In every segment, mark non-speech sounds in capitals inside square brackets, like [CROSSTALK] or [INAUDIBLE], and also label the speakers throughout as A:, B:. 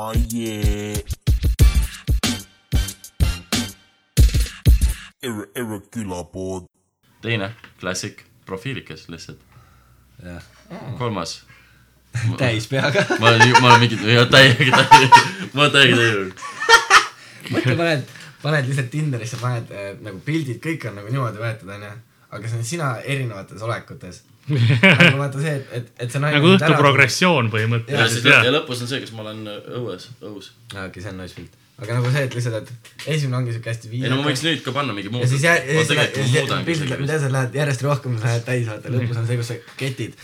A: Oh yeah. Erre, Erre külapood.
B: teine, klassik, profiilikas lihtsalt.
C: jah,
B: kolmas. [LAUGHS]
C: täis peaga. [LAUGHS]
B: ma olen, ma olen mingi, jah, täiega, täiega, ma olen täiega täiega. [LAUGHS]
C: mõtle, paned, paned lihtsalt Tinderisse, paned äh, nagu pildid, kõik on nagu niimoodi võetud, onju. aga see on sina erinevates olekutes. Aga [LAUGHS] vaata see, et, et, et see naine
D: nagu õhtu. progressioon põhimõtteliselt
B: siis, ja
D: jah.
B: lõpus on see, kas ma olen õues, õus.
C: okei, see on nice pilt. aga nagu see, et lihtsalt, et esimene ongi siuke hästi
B: ei no ma võiks nüüd ka panna mingi muud.
C: ja siis jää-, ja siis läheb,
B: seda.
C: tead, lähed järjest rohkem lähed täis, vaata lõpus on see, kus sa ketid.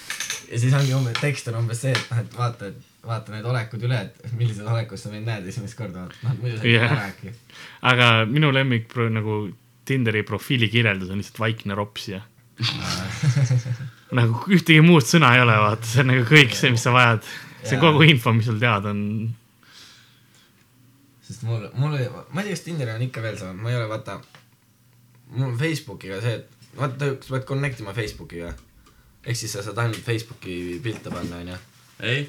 C: ja siis ongi umbes, tekst on umbes see, et noh, et vaata, et vaata need olekud üle, et millises olekus sa meid näed esimest korda, vaata, noh, muidu sa ei
D: Jah.
C: tea ära äkki.
D: aga minu lemmik nagu Tinderi profiili kirjeldus on lihtsalt vaikne rops ja [LAUGHS] nagu ühtegi muud sõna ei ole, vaata, see on nagu kõik see, mis sa vajad. see on kogu info, mis sul teada on.
C: sest mul, mul oli, ma ei tea, kas Tinderil on ikka veel see, ma ei ole, vaata, mul on Facebookiga see, et vaata, sa pead connect ima Facebookiga. ehk siis sa saad ainult Facebooki pilte panna, onju.
B: ei,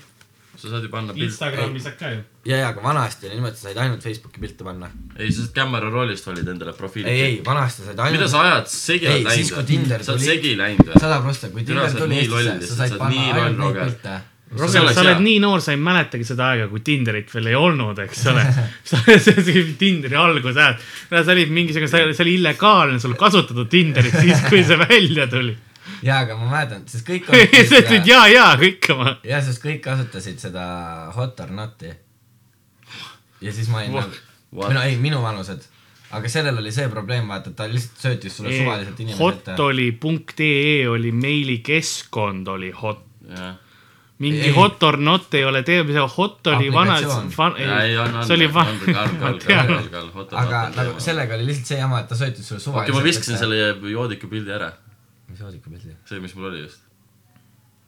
B: sa saad ju panna pilt.
D: Instagrami saad ka ju.
C: ja, ja, aga vanasti oli niimoodi, sa said ainult Facebooki pilte panna.
B: ei, sa saad Camera rollist valida endale profiili.
C: ei, ei, vanasti said ainult.
B: mida sa ajad, segi
C: Ei,
B: oled läinud
C: Tinder
B: sa oled segi läinud või?
C: sada prossa, kui Tinder tuli Eestisse, sa said panna ainult neid pilte.
D: Roger, sa oled nii noor, sa ei mäletagi seda aega, kui Tinderit veel ei olnud, eks ole. [LAUGHS] sa see Tinderi algus ajal, sa olid mingisugune, see oli illegaalne sul kasutada Tinderit siis, kui see välja tuli.
C: jaa, aga ma mäletan, sest kõik
D: sa ütled ja, ja kõik oma.
C: jaa, sest kõik kasutasid seda hot or not'i. ja siis ma olin nagu, no ei, minu vanused. aga sellel oli see probleem, vaata, et ta lihtsalt söötis sulle suvaliselt inimesed
D: hot. oli punkt ee oli meilikeskkond oli hot.
B: jah,
D: mingi
C: Ei.
D: hot or not ei ole tee, see hot oli vana see oli
B: on,
D: va-
B: on, on,
D: ma
B: on,
D: tean.
B: on, on,
C: aga nagu. sellega oli lihtsalt see jama, et ta söötis sulle suvaliselt.
B: okei, ma viskasin. selle joodiku pildi ära,
C: mis joodiku pildi?
B: see, mis mul oli just,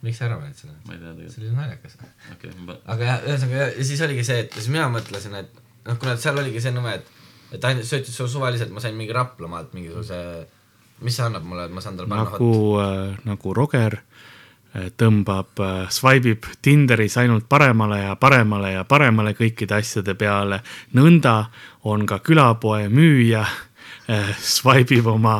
C: miks sa ära panid selle?
B: ma ei tea tegelikult,
C: see oli naljakas.
B: okei, ma
C: aga jah, ühesõnaga ja, ja siis oligi see, et siis mina mõtlesin, et noh, kuna seal oligi see nõme, et, et ainult söötis sulle suvaliselt, ma sain mingi Raplamaalt mingisuguse, mis see annab mulle, et ma saan talle panna
D: nagu äh,, nagu Roger äh, tõmbab äh,, swipe ib Tinderis ainult paremale ja paremale ja paremale kõikide asjade peale. nõnda on ka külapoe müüja äh, swipe ib oma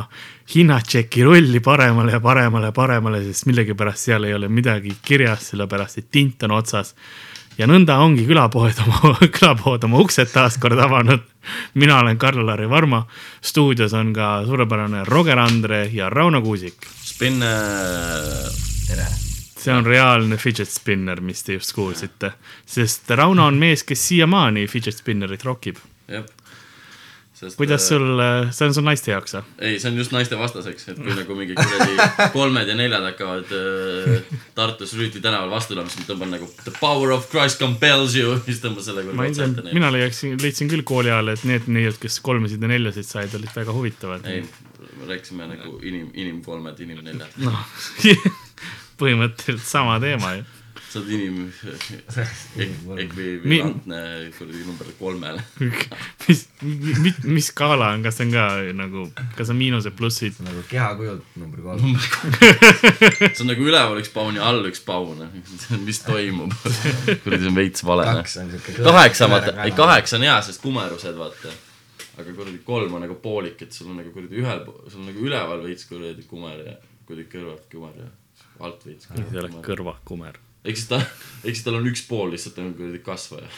D: hinnatšeki rolli paremale ja paremale ja paremale, sest millegipärast seal ei ole midagi kirjas, sellepärast et tint on otsas. ja nõnda ongi külapoed oma, [LAUGHS] külapood oma uksed taas kord avanud. mina olen Karl-Lari Varma, stuudios on ka suurepärane Roger Andre ja Rauno Kuusik.
B: spinner,
C: tere.
D: see on reaalne fidget spinner, mis te just kuulsite, sest Rauno on mees, kes siiamaani fidget spinnerit rokib.
B: jah. Sest
D: kuidas
B: äh,
D: sul, see on sul naiste jaoks või?
B: ei, see on just naiste vastaseks, et kui nagu mingi kuradi [LAUGHS] kolmed ja neljad hakkavad äh, Tartus Rüütli tänaval vastu tulema, siis ma tõmban nagu the power of Christ compels you, [LAUGHS] siis tõmban selle
D: ma ei tea, mina leiaksin, leidsin küll kooli ajal, et need neiud, kes kolmesid ja neljasid said, olid väga huvitavad.
B: ei, me rääkisime nagu inim, inimkolmed, inimneljad.
D: noh, [LAUGHS] põhimõtteliselt sama teema ju.
B: Sa oled inim, ekvivalentne kuradi number kolmele. [LAUGHS]
D: mis, mis, mis skaala on, kas see on ka nagu, kas on miinused, plussid?
C: nagu kehakujult number kolm. [LAUGHS]
B: see on nagu üleval üks paun ja all üks paun. [LAUGHS] mis toimub? kuradi, see on veits vale.
C: kaks on siuke.
B: kaheksa, vaata, ei. kaheksa on hea, sest kumerused, vaata. aga kuradi kolm on nagu poolik, et sul on nagu kuradi ühel, sul on nagu üleval veits kuradi kumer ja kuradi kõrvalt kumer ja alt veits.
D: see ei ole kõrvakumer.
B: Ehk siis ta, ehk siis tal on üks pool lihtsalt on kuradi kasvaja.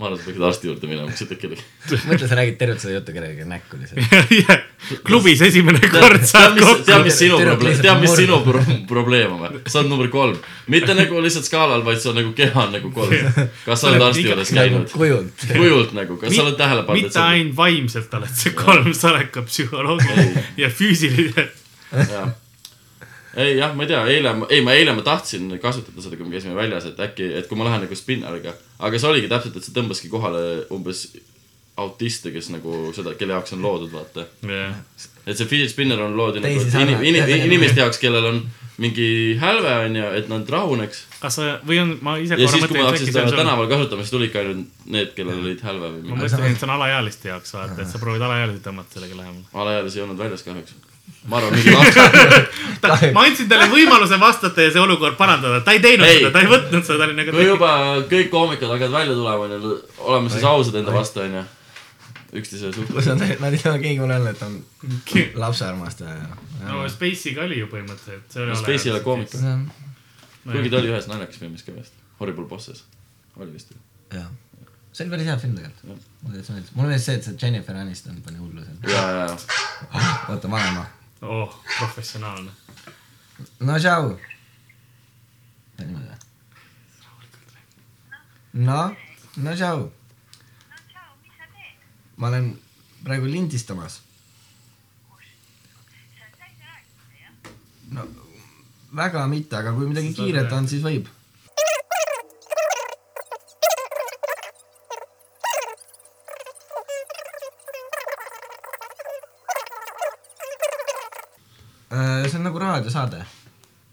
B: ma arvan, et sa peaksid arsti juurde minema, sa ütled kellelegi.
C: mõtle, sa räägid tervet seda juttu kellelegi näkku lihtsalt. [LAUGHS]
D: klubis esimene kord saad
B: mis,
D: kokku.
B: tead, mis sinu probleem, tead, mis sinu pro probleem on või? sa oled number kolm, mitte nagu lihtsalt skaalal, vaid su nagu keha on nagu kolm. kas sa oled arsti juures
C: nagu
B: käinud?
C: kujult.
B: kujult nagu, kas sa oled tähele pannud,
D: mitte ainult vaimselt oled see kolm, sa oled ka psühholoogiline ja füüsiliselt.
B: jah, ei jah, ma ei tea, eile, ei ma eile ma tahtsin kasutada seda, kui me käisime väljas, et äkki, et kui ma lähen nagu spinneriga, aga see oligi täpselt, et see tõmbaski kohale umbes autiste, kes nagu seda, kelle jaoks on loodud, vaata. et see fidget spinner on loodud nagu inim, inim, inimeste jaoks, kellel on mingi hälve on ju, et nad rahuneks.
D: kas sa, või on, ma ise
B: ja
D: korra
B: siis, kui ma
D: mõtlen, et
B: hakkasin seda tänaval kasutama, siis tulidki ainult need, kellel olid hälve või
D: ma
B: mingi.
D: mõtlen, et see on alaealiste jaoks, vaata, et sa proovid alaealisi tõmmata sellega lähemale.
B: alaealisi ei olnud väljas kahjuks. Ma arvan, mingi lapse, [LAUGHS]
D: ma andsin talle võimaluse vastata ja see olukord parandada, ta ei teinud
B: Ei.
D: seda, ta ei võtnud seda, ta oli nagu
B: kui juba kõik koomikad hakkavad välja tulema, onju, oleme siis ausad enda vastu, onju. üksteise suhtes.
C: nad ei ole keegi mulle öelnud, et on lapsearmastaja.
D: no Spacey'ga oli ju põhimõtteliselt, see oli
B: Space ei ole koomik,
D: No
B: kuigi ta oli ühes naljakas filmis ka vist, Horrible Bosses, oli vist ju.
C: jah, see oli päris hea film tegelikult. mulle täitsa meeldis, mulle meeldis see, et see Jennifer Aniston pani hullu seal.
B: ja, ja, ja,
C: oota, vanema.
D: oh, professionaalne.
C: no tšau. niimoodi või? no, no tšau. ma olen praegu lindistamas. no väga mitte, aga kui midagi kiiret on, siis võib. Äh, see on nagu raadiosaade.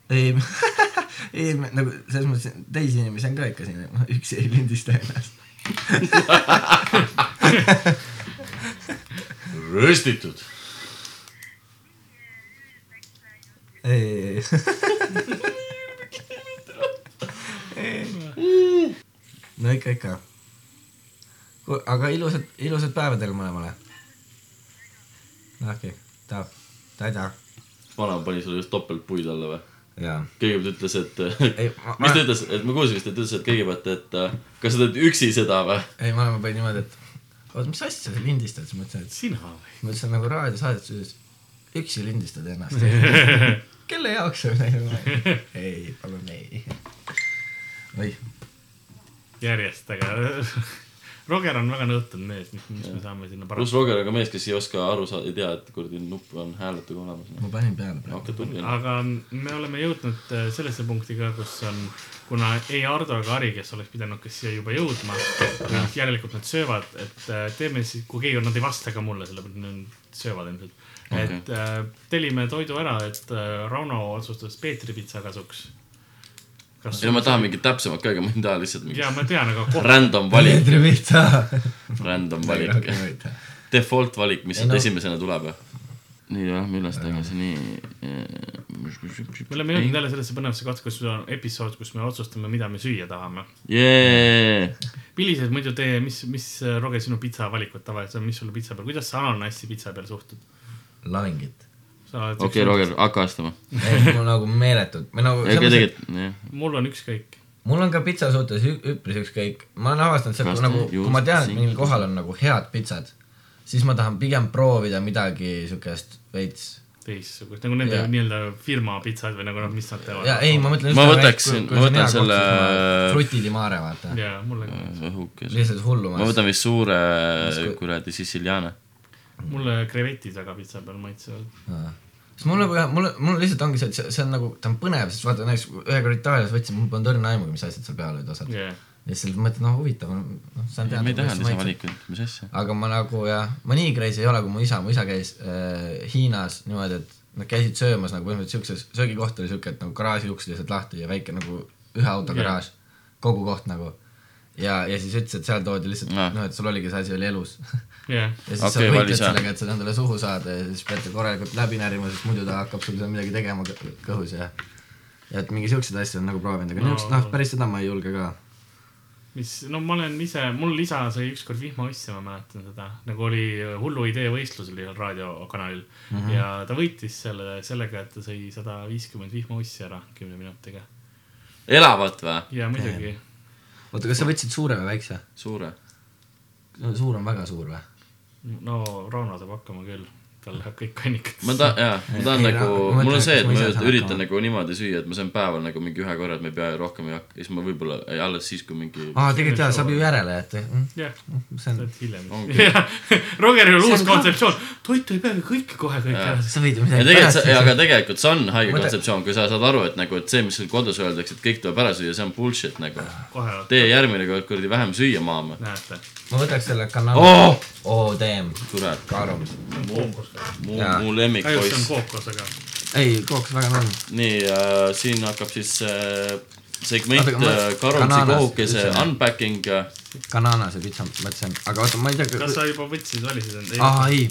C: ei, [LAUGHS] ei nagu selles mõttes teisi inimesi on ka ikka siin, üksi ei lindista ennast. [LAUGHS]
B: röstitud.
C: ei, ei. no ikka, ikka. aga ilusat, ilusat päeva teile mõlemale. okei, ta, tada.
B: Vanaema pani sulle just topeltpuid alla või?
C: jaa.
B: kõigepealt ütles, et
C: Ei, ma- [LAUGHS]
B: mis ta ütles, et ma kuulsin vist, et ta ütles, et kõigepealt, et äh, kas sa teed üksi seda või?
C: ei, ma olen pannud niimoodi, et oota, mis asja sa lindistad, siis mõtlesin, et
D: sina või?
C: ma ütlesin nagu raadiosaadet, siis üksi lindistad ennast. [LAUGHS] kelle jaoks see on? ei, palun ei. oi,
D: järjest, aga [LAUGHS] Roger on väga nõutud mees, mis, mis me saame sinna
B: pluss
D: parandada.
B: Roger on ka mees, kes ei oska aru saada, ei tea, et kuradi nupp on hääletuga olemas.
C: ma panin peale praegu.
D: aga me oleme jõudnud äh, sellesse punkti ka, kus on, kuna ei Ardo ega Ari, kes oleks pidanud kas siia juba jõudma, järelikult nad söövad, et äh, teeme siis, kui keegi, nad ei vasta ka mulle, sellepärast nad söövad ilmselt okay.. et äh, tellime toidu ära, et äh, Rauno otsustas Peetri pitsa kasuks.
B: ei, ma tahan mingit täpsemat ka, aga ma ei taha lihtsalt mingit
D: ja ma tean, aga koht-,
B: random valik,
C: Peetri Pihta.
B: random valik, default valik, mis
C: Ei,
B: sealt
C: no-
B: esimesena tuleb. nii jah, millest tagasi,
D: me oleme jõudnud
B: nii.
D: jälle sellesse põnevasse kohta, kus on episood, kus me otsustame, mida me süüa tahame.
B: jee,
D: millised muidu teie, mis, mis Roger sinu pitsa valikud tavaliselt on, mis sulle pitsa peal, kuidas sa ananassi pitsa peale suhtud?
C: lavingit.
B: okei, Roger, hakka vastama.
C: ei, mul nagu meeletult, või nagu
B: tegelikult,
D: mul on ükskõik.
C: mul on ka pitsa suhtes üpris ükskõik, ma olen avastanud seda,
B: Kas
C: kui nagu, kui ma tean, et mingil kohal on nagu head pitsad, siis ma tahan pigem proovida midagi siukest veits.
D: teistsugust, nagu nende nii-öelda firma pitsad või nagu noh, mis nad teevad.
C: ja ei, ma mõtlen.
B: Ma võtaksin- ma võtan selle-
C: Frutti di mare, vaata.
D: jaa, mulle ka.
B: õhukes.
C: lihtsalt hullumas
B: ma. võtan vist suure kuradi siciliane.
D: Mulle krevetid väga pitsa peal maitsevad.
C: sest mulle, mulle, mul lihtsalt ongi see, et see, see on nagu, ta on põnev, sest vaata näiteks ühe korra Itaalias võtsin, mul polnud õrna aimugi, mis asjad seal peal olid osad.
D: jaa,
C: ja siis mõtlesin, noh huvitav, noh, saan teada.
B: me ei taha lisavalikuid, mis asja.
C: aga ma nagu jah, ma nii crazy ei ole, kui mu isa, mu isa käis äh, Hiinas niimoodi, et nad käisid söömas nagu põhimõtteliselt siukses, söögikoht oli siuke, et nagu garaaži uks lihtsalt lahti ja väike nagu ühe auto garaaž, kogu koht nagu. ja, ja siis ütles, et seal toodi lihtsalt
B: Ah.
C: noh, et sul oligi see asi oli elus. [LAUGHS]
D: jah.
C: ja siis
B: Okei,
C: sa võitled sellega, et seda endale suhu saada ja siis pead korralikult läbi närima, sest muidu ta hakkab sul seal midagi tegema kõ- kõhus ja ja et mingi siukseid asju on nagu proovinud, aga
D: No.
C: niisugust, noh, päris seda ma ei julge ka.
D: mis, no ma olen ise, mul isa sai ükskord vihmaussi, ma mäletan seda, nagu oli hullu idee võistlus oli seal raadiokanalil mm. -hmm. ja ta võitis selle, sellega, et ta sõi sada viiskümmend vihmaussi ära kümne minutiga.
B: elavat või?
D: ja muidugi,
C: oota, kas sa võtsid suure või väikse?
B: suure.
C: suur on väga suur või?
D: No Rauno saab hakkama küll, tal läheb kõik kannikad.
B: ma tahan, jaa, ma tahan nagu mul on see,
C: et
B: et
C: ma
B: üritan
C: hakkama.
B: nagu niimoodi süüa, et ma söön päeval nagu mingi ühe korra, et ma ei pea rohkem ei hakka, siis ma võib-olla, alles siis, kui mingi
C: aa, tegelikult jaa, saab ju järele jätta.
D: jah,
C: see on,
D: saad hiljem
B: Ongi. [LAUGHS]
D: Rogeril on uus kontseptsioon, toitu ei peagi kõike kohe kõik ära.
C: sa võid ju
B: ja
C: midagi
B: tegelikult, aga tegelikult see on haige kontseptsioon, kui sa saad aru, et nagu, et see, mis sul kodus öeldakse, et kõik tuleb ära süüa, see on bullshit nagu. tee järgmine kord kuradi vähem süüa, maama.
D: näete,
C: ma võtaks selle kanali
B: oh!.
C: oo, damn,
B: kurat,
C: kaalumis.
D: kookos.
B: mu,
C: Jaa.
B: mu
D: kahjuks see on
B: lemmikpoiss.
D: kookosega.
C: ei, kooks väga norm.
B: nii äh,, siin hakkab siis äh, segment
C: Oota, aga ma-
B: äh, Karunsi
C: Kananas
B: kohukese
C: ütlesin, jah.
B: unpacking.
C: Kananase pitsa mõtlesin, aga oota, ma ei tea.
D: kas sa juba võtsid, valisid enda?
C: aa, ei,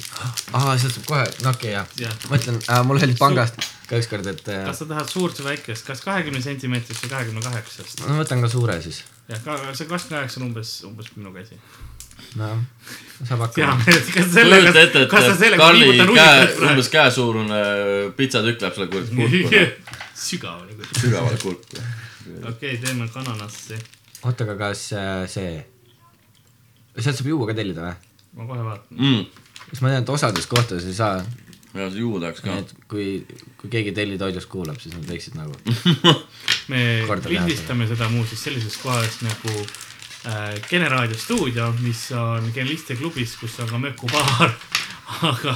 C: aa, sealt saab kohe, no okei okay, jah
D: Jah.
C: ja.. mõtlen äh,, mul oli pangast ka ükskord, et äh,
D: kas sa tahad suurt või väikest, kas kahekümne sentimeetrist või kahekümne kaheksast?
C: ma võtan ka suure siis.
D: jah, ka see kakskümmend kaheksa on umbes, umbes minu käsi.
C: noh, saab hakkama.,
D: kas sellega kas sa sellega
B: Karli
D: liiguta
B: käe,
D: nusikaid
B: umbes käesuurune pitsatükk läheb sulle kuradi kurku,
D: sügavale kuidagi.
B: sügavale kurku.
D: okei, teeme kananassi.
C: oota, aga kas äh, see, sealt saab juua ka tellida või?
D: ma kohe vaatan.
B: mm..
C: sest ma tean, et osades kohtades ei saa,
B: ja see juua tahaks ka.
C: et kui, kui keegi tellitoidust kuulab, siis nad võiksid nagu [LAUGHS]
D: me lindistame seda muuseas sellises kohas nagu äh, Kene raadio stuudio, mis on Geneliste klubis, kus on ka mökubaar, [LAUGHS] aga,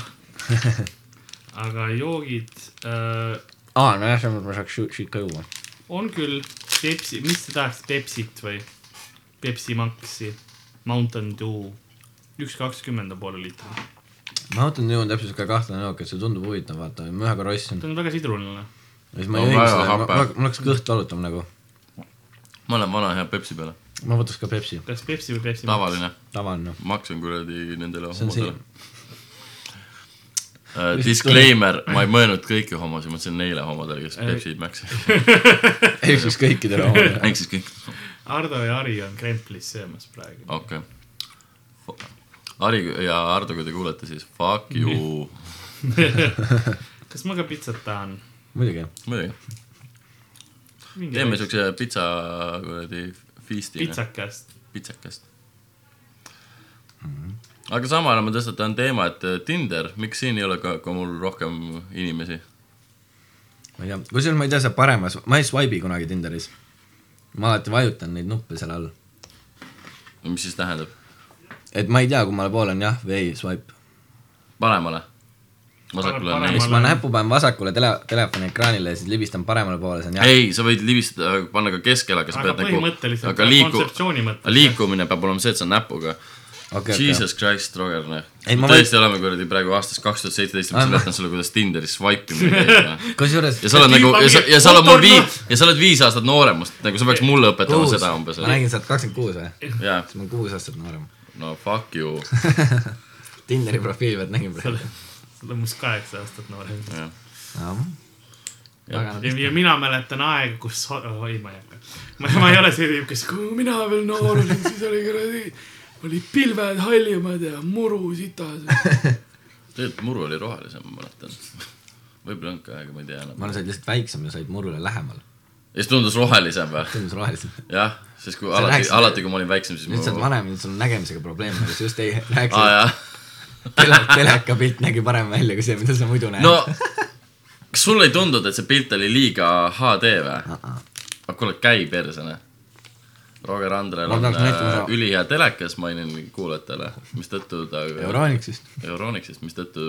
D: aga joogid äh,
C: aa, nojah, selles mõttes ma saaks sheet ka juua.
D: on küll Pepsi, mis te tahaks, Pepsit või Pepsi Maxi, Mountain Dew, üks kakskümmend on poole liitri.
C: mõtlen, nüüd on täpselt siuke kahtlane jook, et see tundub huvitav, vaata, ma ühe korra ostsin
D: ta on väga sidruline.
C: ja siis ma
B: No
C: jõin
B: väga
C: seda, mul hakkas kõht valutama nagu.
B: ma olen vana hea Pepsi peale,
C: ma võtaks ka Pepsi,
D: kas Pepsi või Pepsi
B: tavaline.
C: tavaline.
B: maksan kuradi nendele homodele. [LAUGHS] Uh, disclaimer, ma ei mõelnud kõiki homosid, ma mõtlesin neile homodele, kes Pepsi'd mäksisid.
C: ehk siis kõikidele omadele.
B: ehk siis kõik,
D: Ardo ja Ari on Kremplis söömas praegu.
B: okei okay.. Ari ja Ardo, kui te kuulete, siis fuck you. [LAUGHS] [LAUGHS]
D: kas ma ka pitsat tahan?
C: muidugi.
B: muidugi, teeme siukse pitsa kuradi feast'i.
D: pitsakast.
B: pitsakest. aga samal ajal ma tõstatan teema, et äh, Tinder, miks siin ei ole ka, ka mul rohkem inimesi?
C: ma ei tea, kusjuures ma ei tea, see paremas, ma ei swipe'i kunagi Tinderis. ma alati vajutan neid nuppe seal all.
B: mis siis tähendab?
C: et ma ei tea, kummale poole on jah või ei swipe.
B: paremale? Vasakule on
C: siis ma näpu panen vasakule tele, telefoni ekraanile ja siis libistan paremale poole, see on jah.
B: ei, sa võid libistada, panna ka keskele, aga sa pead nagu, aga liiku-, liikumine peab olema see, et sa näpuga.
C: okei,
B: Jesus Christ, Roger, noh.
C: Ei, ma
B: tõesti oleme kuradi praegu aastas kaks tuhat seitseteist, ma seletan sulle, kuidas Tinderis swipe imine käib. noh. [LAUGHS]
C: kusjuures
B: ja sa oled nagu, ja sa, ja sa oled mul
D: motor-
B: viis, ja sa oled viis aastat nooremust, nagu sa peaks mulle õpetama
C: kuus,
B: seda umbes.
C: ma nägin sealt kakskümmend kuus või? siis ma olen kuus aastat noorem.
B: no fuck you, [LAUGHS]
C: Tinderi profiili pealt nägin praegu. [LAUGHS]
D: sa oled must kaheksa aastat noorem.
C: väga
D: ja, ja mina mäletan aega, kus, oi ma ei hakka. ma, ei ole see tüüp, kes, kui mina veel noor olin, siis oli kuradi, olid pilved hallimad ja muru sitas. [LAUGHS]
B: tegelikult muru oli rohelisem, ma mäletan. võib-olla on ka, aga ma ei tea
C: ma
B: enam.
C: olen said lihtsalt väiksem ja said murule lähemal.
B: ja siis tundus rohelisem või?
C: tundus rohelisem.
B: jah, sest kui
C: Sa
B: alati, alati, kui ma olin väiksem, siis
C: nüüd sa oled vanem, nüüd sul on nägemisega probleem, aga sa just ei [LAUGHS] rääkinud.
B: jah.
C: tele, telekapilt nägi parem välja kui see, mida sa muidu näed
B: no, kas sulle ei tundunud, et see pilt oli liiga HD või? aga kuule, käi perse, noh. Roger Andrel on äh, ülihea telekas, mainin kuulajatele, mistõttu ta
C: Euronixist.
B: Euronixist, mistõttu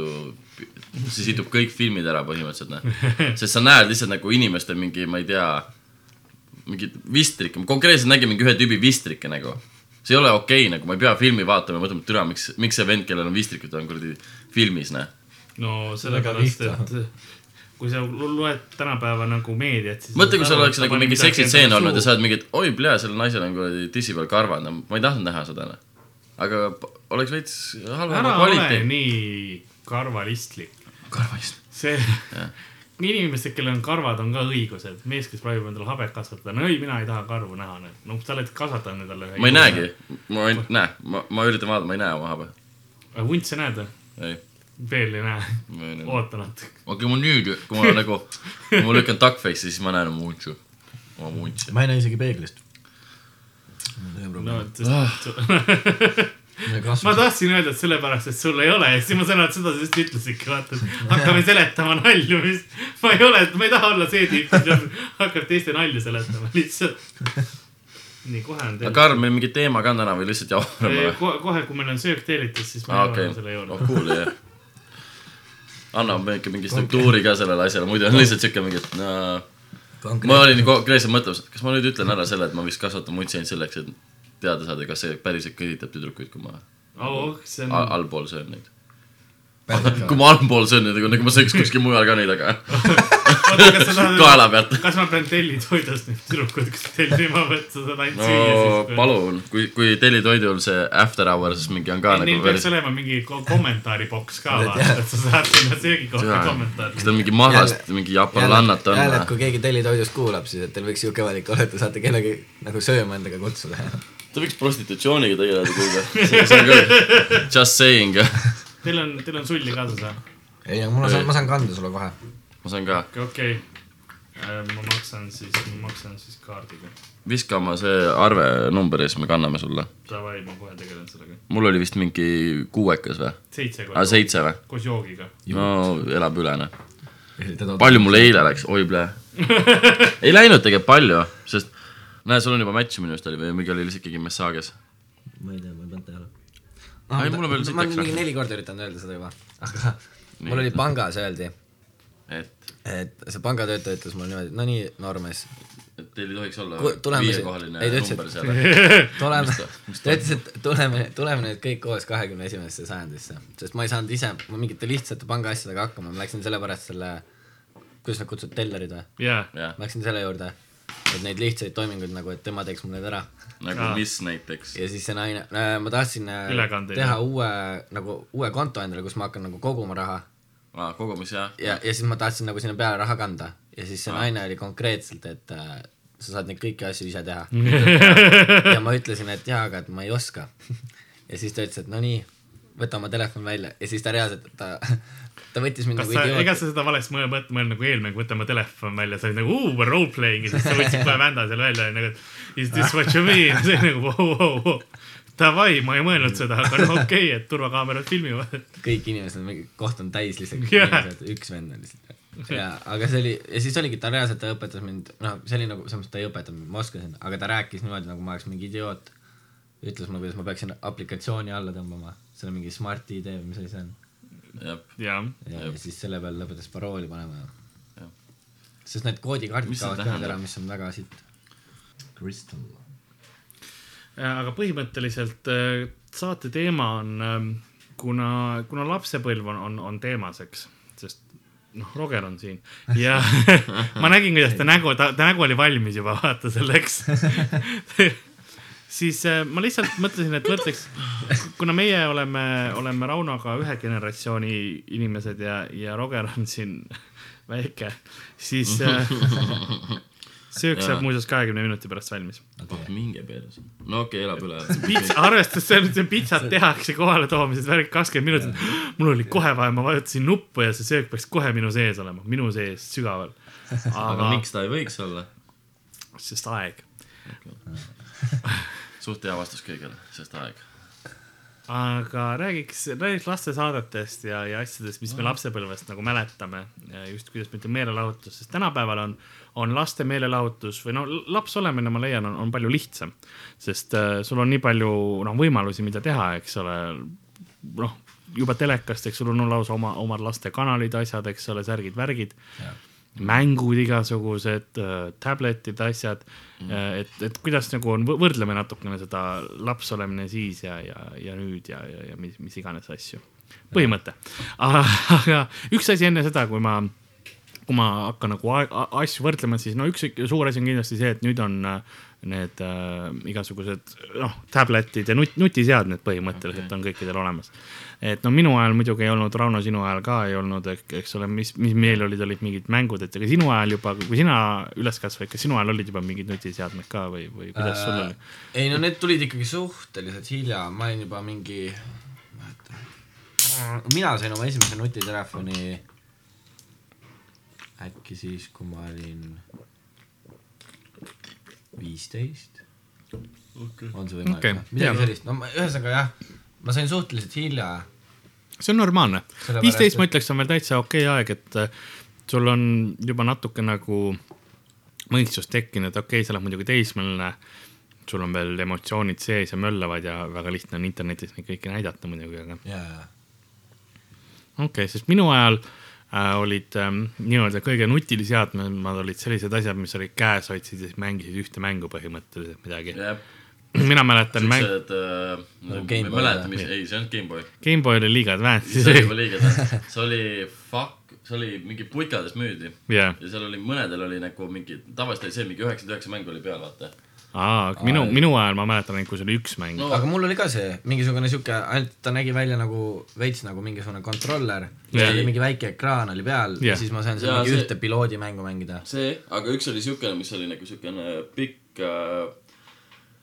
B: see sidub kõik filmid ära põhimõtteliselt, noh. sest sa näed lihtsalt nagu inimeste mingi, ma ei tea, mingit vistrikke, ma konkreetselt nägin mingi ühe tüübi vistrikke nagu. See ei ole okei okay,, nagu ma ei pea filmi vaatama ja mõtlema, et türa, miks, miks see vend, kellel on vistrikud, on kuradi filmis, noh.
D: no sellepärast, et kui sa loed tänapäeva nagu meediat, siis.
B: mõtle, kui seal oleks nagu mingi seksitseen olnud ja sa oled mingi, et oi, plea, sellel naisel on kuradi tissi peal karvad, no ma ei tahtnud näha seda, noh. aga oleks veits halvema
D: ära ole
B: kvaliteet.
D: nii karvalistlik.
B: karvaist.
D: see, inimesed, kellel on karvad, on ka õigused. mees, kes proovib endale habet kasvatada, no ei, mina ei taha karvu näha, no sa oled kasvatanud endale.
B: ma ei näegi, ma ainult näe, ma, ma üritan vaadata, ma ei näe oma habe.
D: hunt sa näed või?
B: ei,
D: veel ei näe,
B: ei
D: oota natuke.
B: aga ma nüüd, kui ma nagu, kui ma lükkan duckface'i, siis ma näen oma muntsu, oma muntsi.
C: ma ei näe isegi peeglist.
D: no
B: Ah. [LAUGHS]
D: ma tahtsin öelda, et sellepärast, et sul ei ole ja siis ma sain aru, et seda sa just ütlesidki, vaata, et [LAUGHS] hakkame seletama nalju, mis ma ei ole, ma ei taha olla see tüüp, kes hakkab teiste nalju seletama lihtsalt. nii, kohe on
B: aga Karl, meil mingi teema ka on täna või lihtsalt jaurame või?
D: kohe, kui meil on söök tellitud, siis me jõuame
B: okei
D: selle, juurde
B: oh. cool, jah. anname ikka mingi struktuuri ka sellele asjale, muidu on lihtsalt siuke mingi, et no ma olin konkreetselt mõtlemas, et kas ma nüüd ütlen ära selle, et ma vist kasvatan mutsi ainult selleks, et teada saada, kas see päriselt kõditab tüdrukuid, kui ma
D: oh, see
B: al
D: on,
B: allpool söön neid. kui ma allpool söön neid, nagu ma sööks kuskil mujal ka neid, aga [LAUGHS] kaela pealt.
D: kas ma pean tellitoidust nüüd tüdrukud, kas tellima, et sa saad ainult
B: no
D: süüa siis?
B: palun, kui, kui tellitoidul see after hours mingi on ka
D: Neil
B: nagu
D: peaks olema mingi ko- kommentaari boks ka vaata, et sa saad sinna söögikohta
B: kas
D: kommentaari.
B: ta on mingi mahlast, mingi jaapanlannat on
C: jälle, et
B: või?
C: kui keegi tellitoidust kuulab, siis et teil võiks siuke valik olla, et te saate kellegi nagu sööma endaga kutsuda. [LAUGHS]
B: ta võiks prostitutsiooniga tegeleda, kuulge. see on küll, just saying.
D: Teil on, teil on sulli kaasas või?
C: ei, aga mul on, ma saan kanda sulle kohe.
B: ma saan ka.
D: okei okay., ma maksan siis, ma maksan siis kaardiga.
B: viska oma see arvenumber ja siis me kanname sulle.
D: Davai, ma kohe tegelen sellega.
B: mul oli vist mingi kuuekas või?
D: seitse
B: aa, seitse või?
D: koos joogiga.
B: no elab üle, noh. palju mul eile läks, oi plee. [LAUGHS] ei läinud tegelikult palju, sest näe, sul on juba match minu arust oli või mingi oli lihtsalt keegi messages.
C: ma ei tea, ma ei pannud tähele.
B: Ai, mul on veel siit
C: ma olen
B: läks
C: mingi neli korda üritanud öelda seda juba, aga mul oli pangas öeldi,
B: et,
C: et see pangatöötaja ütles mulle niimoodi, no nii, noormees,
B: et teil ei tohiks olla viiekohaline
C: ei,
B: number seal.
C: tuleme
B: ta-
C: ütles, [LAUGHS] et tuleme, tuleme nüüd kõik koos kahekümne esimesesse sajandisse, sest ma ei saanud ise ma mingite lihtsate pangaasjadega hakkama, ma läksin sellepärast selle, kuidas nad kutsuvad, tellerid või?
D: jaa,
B: jah,
C: ma läksin selle juurde, et neid lihtsaid toiminguid nagu, et tema teeks mul need ära
B: nagu
D: Aa.
B: mis näiteks.
C: ja siis see naine äh,, ma tahtsin äh,
D: Ülekandeid,
C: teha
D: jah?
C: uue nagu uue konto endale, kus ma hakkan nagu koguma raha
B: aa, kogumis jah.
C: ja, ja siis ma tahtsin nagu sinna peale raha kanda ja siis see naine oli konkreetselt, et äh, sa saad neid kõiki asju ise teha. [LAUGHS] ja ma ütlesin, et jaa, aga et ma ei oska. [LAUGHS] ja siis ta ütles, et no nii, võta oma telefon välja ja siis ta reaalselt, ta, ta võttis mind
D: kas
C: nagu
D: sa, ega
C: idioot.
D: sa seda valesti mõelnud, mõelnud mõelnud nagu eelmine, võta oma telefon välja, sa olid nagu uu, we are role playing ja siis sa võtsid kohe vända selle välja ja nagu, is this what you mean, see oli nagu vau, vau, vau. Davai, ma ei mõelnud seda, aga no okei okay,, et turvakaamerad filmivad.
C: kõik inimesed, mingi koht on täis lihtsalt [LAUGHS] inimesed, üks vend on lihtsalt. ja, aga see oli, ja siis oligi, ta reaalselt, ta õpetas mind, noh, see oli nagu, selles mõttes ta ei õpetanud, ma oskasin, aga ta rääkis niimoodi, nagu ma oleks mingi idioot. ütles mulle, kuidas ma peaksin aplikatsiooni alla tõmbama, see on mingi Smart ID või mis asi see on.
B: jah,
D: jah,
C: ja, ja siis selle peale lõpetas parooli panema
B: Jah..
C: sest need koodikaardid kaovad ka ära, mis on väga sitt. Crystal.
D: aga põhimõtteliselt äh, saate teema on, kuna, kuna lapsepõlv on, on, on teemas, eks, sest noh, Roger on siin ja [LAUGHS] [LAUGHS] ma nägin, kuidas ta nägu, ta, ta nägu oli valmis juba vaata selleks [LAUGHS] siis äh, ma lihtsalt mõtlesin, et võrdleks, kuna meie oleme, oleme Raunoga ühe generatsiooni inimesed ja, ja Roger on siin [LAUGHS] väike, siis äh, [LAUGHS] söök saab muuseas kahekümne minuti pärast valmis.
B: minge peres. no okei okay,, elab üle.
D: pitsa, arvestades see, see pitsat tehakse kohale toomised, värk kakskümmend minutit. mul oli kohe vaja, ma vajutasin nuppu ja see söök peaks kohe minu sees olema, minu sees sügaval.
B: aga
D: aga
B: miks ta ei võiks olla?
D: sest aeg. [LAUGHS]
B: suht hea vastus kõigele, sest aeg.
D: aga räägiks, räägiks lastesaadetest ja, ja asjadest, mis me lapsepõlvest nagu mäletame just kuidas ma ütlen, meelelahutus, sest tänapäeval on, on laste meelelahutus või no laps olemine, ma leian, on, on palju lihtsam. sest äh, sul on nii palju noh, võimalusi, mida teha, eks ole. noh, juba telekast, eks sul on lausa oma, omad lastekanalid, asjad, eks ole, särgid-värgid mängud igasugused, tabletid, asjad mm., et, et kuidas nagu on, võrdleme natukene seda laps olemine siis ja, ja, ja nüüd ja, ja, ja mis, mis iganes asju. põhimõte, aga üks asi enne seda, kui ma, kui ma hakkan nagu asju võrdlema, siis no üks suur asi on kindlasti see, et nüüd on äh, need äh, igasugused noh, tabletid ja nut-, nutiseadmed põhimõtteliselt okay. on kõikidel olemas. Et no minu ajal muidugi ei olnud, Rauno, sinu ajal ka ei olnud, eks ole, mis, mis meil olid, olid mingid mängud, et aga sinu ajal juba, kui sina üles kasvasid, kas sinu ajal olid juba mingid nutiseadmed ka või, või kuidas sul oli?
C: ei no need tulid ikkagi suhteliselt hilja, ma olin juba mingi, mina sain oma esimese nutitelefoni äkki siis, kui ma olin viisteist
B: okei.
C: on see võimalik
D: Okei,
C: okay,? midagi
D: jaa.
C: sellist, no ma, ühesõnaga jah, ma sain suhteliselt hilja.
D: See on normaalne. Viisteist, ma ütleks, on veel täitsa okei okay aeg, et äh, sul on juba natuke nagu mõistus tekkinud, okei okay,, sa oled muidugi teismeline, sul on veel emotsioonid sees ja möllavad ja väga lihtne on internetis neid kõiki näidata muidugi, aga
C: ja,
D: okei okay,, sest minu ajal äh, olid ähm, nii-öelda kõige nutiliseadmed olid sellised asjad, mis olid käes, hoidsid ja siis mängisid ühte mängu põhimõtteliselt midagi.
B: jah, [CLEARS THROAT]
D: mina mäletan mäng,
B: siuksed äh,, ma ei mäleta, mis, ei, see ei olnud GameBoy.
D: GameBoy oli liiga advanced
B: see oli juba liiga tähtis, [LAUGHS] see oli fuck, see oli mingi puikades müüdi
D: jah,
B: ja seal oli, mõnedel oli nagu mingi, tavaliselt oli see mingi üheksakümmend üheksa mängu oli peal, vaata.
D: aa, minu, minu ajal ma mäletan ainult, kui see oli üks mäng
B: No.
C: aga mul oli ka see mingisugune siuke, ainult ta nägi välja nagu veits nagu mingisugune kontroller yeah.. oli mingi väike ekraan oli peal yeah. ja siis ma sain seal mingi
B: see-
C: ühte piloodimängu mängida.
B: see, aga üks oli siukene, mis oli nagu siukene pikk äh....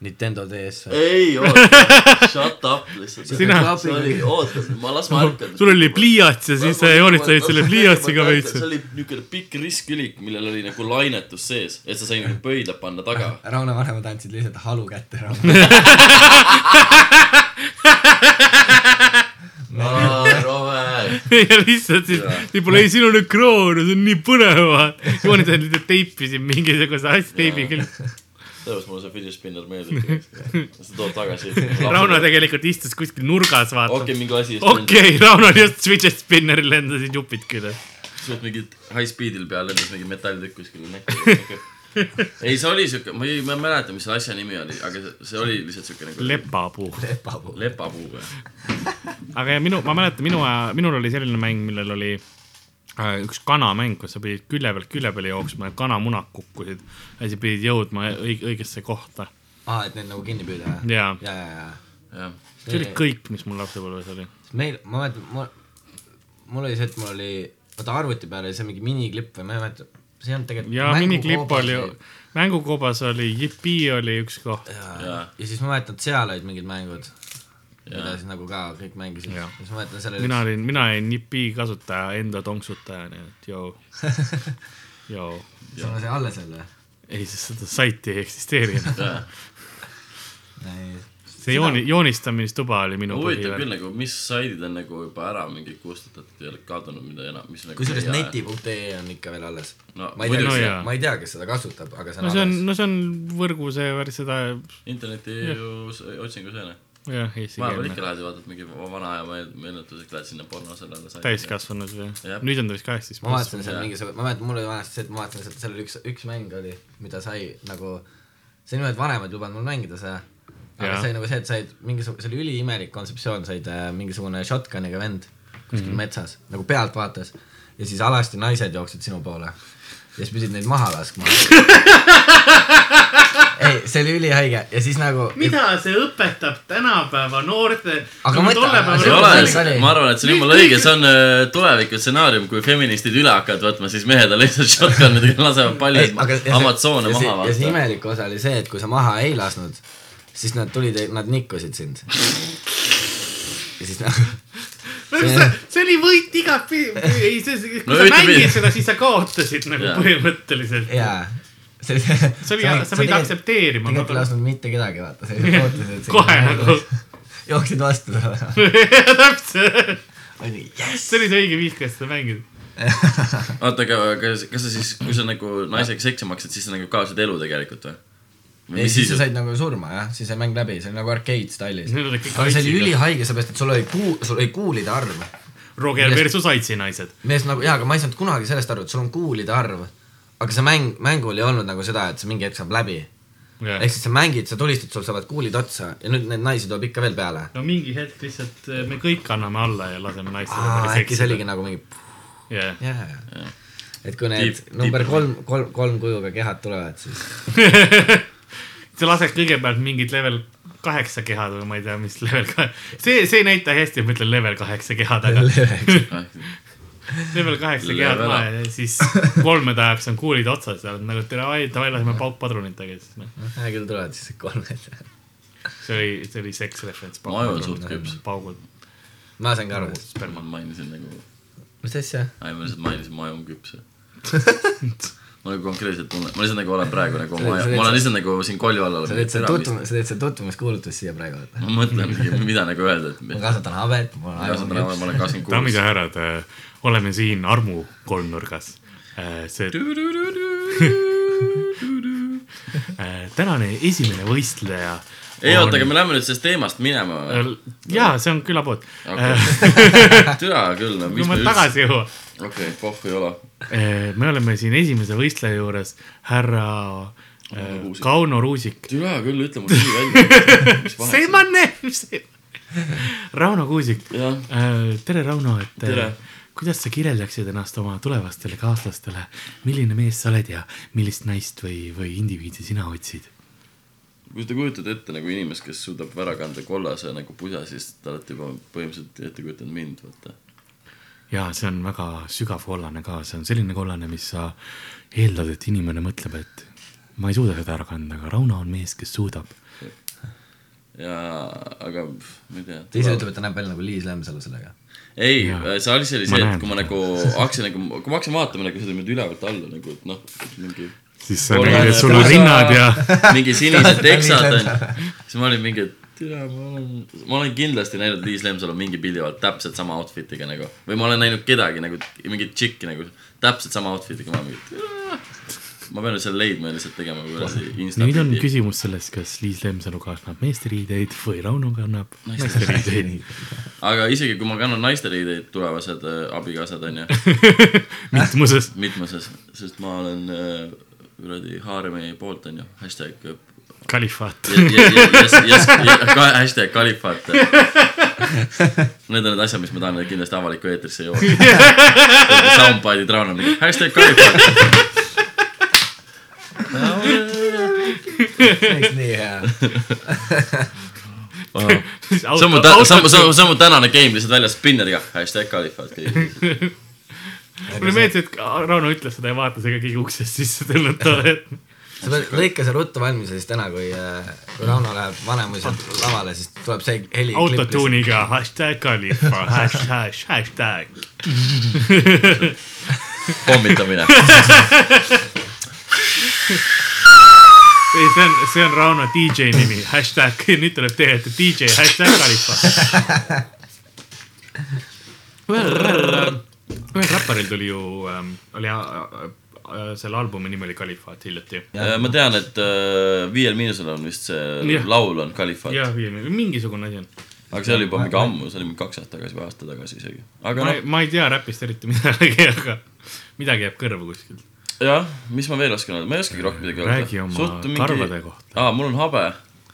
C: Nintendo DS.
B: ei, [LAUGHS] oota, shut up lihtsalt.
D: Sina-
B: see oli, oota, ma las ma ärkan.
D: sul oli pliiats ja siis sa joonistasid selle pliiatsiga veits
B: see. oli niukene pikk ristkülik, millel oli nagu lainetus sees, et sa sai nagu pöidla panna taga.
C: Rauno vanemad andsid lihtsalt halu kätte. [LAUGHS]
B: Robert. [LAUGHS]
D: ja lihtsalt siis võib-olla ei, siin on ekraan ja see on nii põnev. joonistasid lihtsalt teipisid mingisuguse asja teibi küll.
B: Sellepärast mulle see fidget spinner meeldib. see toob tagasi. [LAUGHS]
D: Rauno tegelikult istus kuskil nurgas, vaata.
B: okei, mingi asi.
D: okei, Rauno just fidget spinneril lendasid jupid küljes.
B: suht mingit high speed'il peal lendas mingi metalltükk kuskil näkku. [LAUGHS] ei, see oli siuke, ma ei, ma ei mäleta, mis selle asja nimi oli, aga see, see oli lihtsalt siuke nagu
D: lepapuu.
C: lepapuu.
B: lepapuu või?
D: aga ja minu, ma mäletan, minu minul oli selline mäng, millel oli äh, üks kanamäng, kus sa pidid külje pealt külje peale jooksma ja kanamunad kukkusid ja siis pidid jõudma õig-, õigesse kohta.
C: aa, et need nagu kinni püüda, jah?
D: jaa,
C: ja, ja, ja.
B: jah.
D: see oli kõik, mis mul lapsepõlves oli.
C: meil, ma mäletan, mul, mul oli see, et mul oli, vaata arvuti peal oli see mingi miniklipp või ma ei mäleta, see ei olnud tegelikult.
D: ja miniklipp oli, mängukoobas oli, Yipi oli üks koht.
C: ja
B: Jaa.,
C: ja siis ma mäletan, et seal olid mingid mängud, mida siis nagu ka kõik mängisid. Siis ma mäletan, seal oli
D: mina olin, mina olin Yipi kasutaja, enda tonksutaja, nii et joo, [LAUGHS] joo.
C: sul on see alles veel või?
D: ei, sest seda saiti ei eksisteerinud. [LAUGHS]
C: ei,
D: see jooni, joonistamistuba oli minu
B: huvitav küll nagu, mis saidid on nagu juba ära mingi kustutatud ja kadunud, mida enam, mis nagu.
C: kusjuures. neti.ee on ikka veel alles
B: No,
C: ma ei tea no, ma ei tea, kes seda kasutab, aga see on
D: no see on
C: alles.,
D: no see on võrgu see, seda
B: interneti ju otsingu seene.
D: jah,
B: vahepeal ikka
D: eestikeelne.
B: lähed ja vaatad mingi vana aja meenutuseks, lähed sinna porno sellele saitile.
D: täiskasvanud või nüüd on ta vist kaheksateist
C: ma vaatasin seal mingisugune, ma mäletan, mul oli vanasti see, et ma vaatasin sealt, seal oli üks, üks mäng oli, mida sai nagu, see niimoodi vanemad ei lubanud mul mängida seda. aga
D: Jaa.
C: see oli nagu see, et said mingisugune, see oli üliimelik kontseptsioon, said äh, mingisugune shotgun'iga vend kuskil mm -hmm. metsas, nagu pealt vaatas ja siis alasti naised jooksid sinu poole ja siis pidid neid maha laskma. [LAUGHS] ei, see oli ülihaige ja siis nagu.
D: mida see õpetab tänapäeva noorte
C: Aga
B: ole
C: See oli-,
B: ma arvan, et see on jumala õige, see on äh, tuleviku stsenaarium, kui feministid üle hakkavad võtma, siis mehed on lihtsalt shotgun'idega lasevad paljaid Amazone maha
C: ja see
B: vaata.
C: imelik osa oli see, et kui sa maha ei lasknud, siis nad tulid, nad nikkusid sind. ja siis nagu,
D: see, see oli võit igatpidi, ei see, kui
B: No
D: sa mängid seda, siis sa kaotasid nagu põhimõtteliselt.
C: jaa. See oli,
D: sa pidid, sa pidid aktsepteerima.
C: tegelikult ei lasknud mitte kedagi vaata, sa lihtsalt [LAUGHS] ootasid, et
D: kohe nagu, [LAUGHS]
C: jooksid vastu talle. [LAUGHS]
D: täpselt,
C: oli jess.
D: see oli see õige viis, kuidas seda mängida.
B: oota, aga kas, kas sa siis, kui sa nagu naisega seksi maksad, siis sa nagu kaotad elu tegelikult või?
C: ei, siis sa said nagu surma jah, siis sai mäng läbi, see oli nagu arcade
D: kõik
C: aga see oli ülihaige, seepärast et sul oli kuu, sul oli kuulide arv.
D: Roger versus Aitsi naised.
C: mees nagu jaa, aga ma ei saanud kunagi sellest aru, et sul on kuulide arv. Aga see mäng, mängul ei olnud nagu seda, et see mingi hetk saab läbi. ehk siis sa mängid, sa tulistad, sul saavad kuulid otsa ja nüüd neid naisi tuleb ikka veel peale.
D: no mingi hetk lihtsalt eh, me kõik anname alla ja laseme naistele
C: äkki see oligi nagu mingi,
D: yeah..
C: jaa, jaa. et kui need
B: Tiip-
C: number
B: tiip-
C: kolm, kolm, kolm kujuga kehad tulevad, siis [LAUGHS]
D: sa lased kõigepealt mingid level kaheksa kehad või ma ei tea, mis level ka, see, see ei näita hästi, et ma ütlen level kaheksa kehad, aga [LAUGHS] level kaheksa kehad
B: Level
D: maha ja siis kolmede ajaks on kuulid otsas ja oled nagu tere, ai, davai, laseme paukpadrunitega siis noh.
C: hea küll tulevad siis kolmed.
D: see oli, see oli seks referents.
B: Ma on suht küps.
D: paugud.
C: ma sain ka aru,
B: ma mainisin nagu,
C: mis asja?
B: ei ma lihtsalt mainisin, ma on küps. ma nagu konkreetselt tunnen, ma lihtsalt nagu olen praegu nagu,
C: Sa-
B: ma olen lihtsalt nagu siin kolju all
C: sa teed selle tutvumus, sa teed selle tutvumiskuulutuse siia praegu,
B: ma mõtlen, mida nagu öelda, et
C: ma kasvatan habet, mul on
B: ma
C: aju
B: olen kakskümmend
D: daamid
B: kuus
D: ja. härrad, oleme siin armu kolmnurgas. see äh, tänane esimene võistleja.
B: ei oota, aga me läheme nüüd sellest teemast minema või?
D: jaa, see on külapood.
B: türa küll, no mis me üldse,
D: tagasi jõuan.
B: okei, pohhu ei ole.
D: me oleme siin esimese võistleja juures, härra. Kauno Ruusik.
B: türa küll, ütle mulle nimi välja.
D: see ma näen, see. [LAUGHS] Rauno Kuusik.
B: jah,
D: tere, Rauno, et
B: Tere.
D: äh, kuidas sa kirjeldaksid ennast oma tulevastele kaaslastele, milline mees sa oled ja millist naist või, või indiviidi sina otsid?
B: kui te kujutate ette nagu inimest, kes suudab ära kanda kollase nagu pusa, siis te olete juba põhimõtteliselt ette kujutanud mind, vaata.
D: ja see on väga sügav kollane ka, see on selline kollane, mis sa eeldad, et inimene mõtleb, et ma ei suuda seda ära kanda, aga Rauno on mees, kes suudab.
B: ja, aga pff, ma ei tea.
C: ta ise ütleb, et ta näeb välja nagu Liis Lemsalu sellega.
B: ei
D: Jaa.,
B: see asi oli see, et kui ma nagu hakkasin nagu, kui ma hakkasin vaatama nagu seda niimoodi ülevalt alla nagu, et noh, mingi
D: siis sa nägid, et sul on rinnad ja
B: mingi [LAUGHS] sinised teksad on, siis ma olin mingi, et tere, ma olen, ma olen kindlasti näinud Liis Lemsalu mingi pildi peal täpselt sama outfit'iga nagu või ma olen näinud kedagi nagu mingit tšikki nagu täpselt sama outfit'iga, ma mingi, ma pean selle leidma ja lihtsalt tegema kuradi insta
D: nüüd on küsimus selles, kas Liis Lemsalu kannab meeste riideid või Rauno kannab naiste riideid.
B: aga isegi kui ma kannan naiste riideid, tulevased äh, abikaasad onju, [LAUGHS]
D: mitmuses.
B: mitmuses, sest ma olen äh, kuradi Haaremi poolt onju, hashtag äh,
D: kalifaat.
B: hashtag kalifaat. [LAUGHS] Need on need asjad, mis ma tahan kindlasti avalikku eetrisse jõuda. [LAUGHS] Soundbide'id Rauno mingi hashtag kalifaat.
C: See oleks nii hea.
B: see on mu, see on, see on, see on mu tänane game lihtsalt väljas spinneriga, hashtag kalifaat.
D: mulle meeldis, et Rauno ütles seda ja vaatas ega keegi uksest sisse tulnud tore. [LAUGHS]
C: sa pead, lõika see ruttu valmis ja siis täna, kui, kui Rauno läheb Vanemuiselt lavale, siis tuleb see heli.
D: autotuuniga hashtag kalifa, hashtag, hashtag. [LAUGHS]
B: pommitamine. [LAUGHS]
D: ei, see on, see on Rauno DJ nimi, hashtag, [LAUGHS] nüüd tuleb tegelikult DJ, hashtag kalifa. ühel, räpparil tuli ju ähm,, oli äh, äh, selle albumi nimi oli Kalifaat hiljuti.
B: ma tean, et äh, Viiel Miinusel on vist see
D: Jah.
B: laul on kalifaat,
D: jah, mingisugune asi on.
B: aga see oli juba mingi ammu, see oli mingi kaks aastat tagasi või aasta tagasi isegi.
D: ma
B: noh,
D: ma ei tea räpist eriti [LAUGHS] midagi, aga midagi jääb kõrva kuskilt.
B: jah, mis ma veel oskan öelda, ma ei oskagi rohkem midagi öelda.
D: Räägi oma karvade kohta.
B: aa, mul on habe.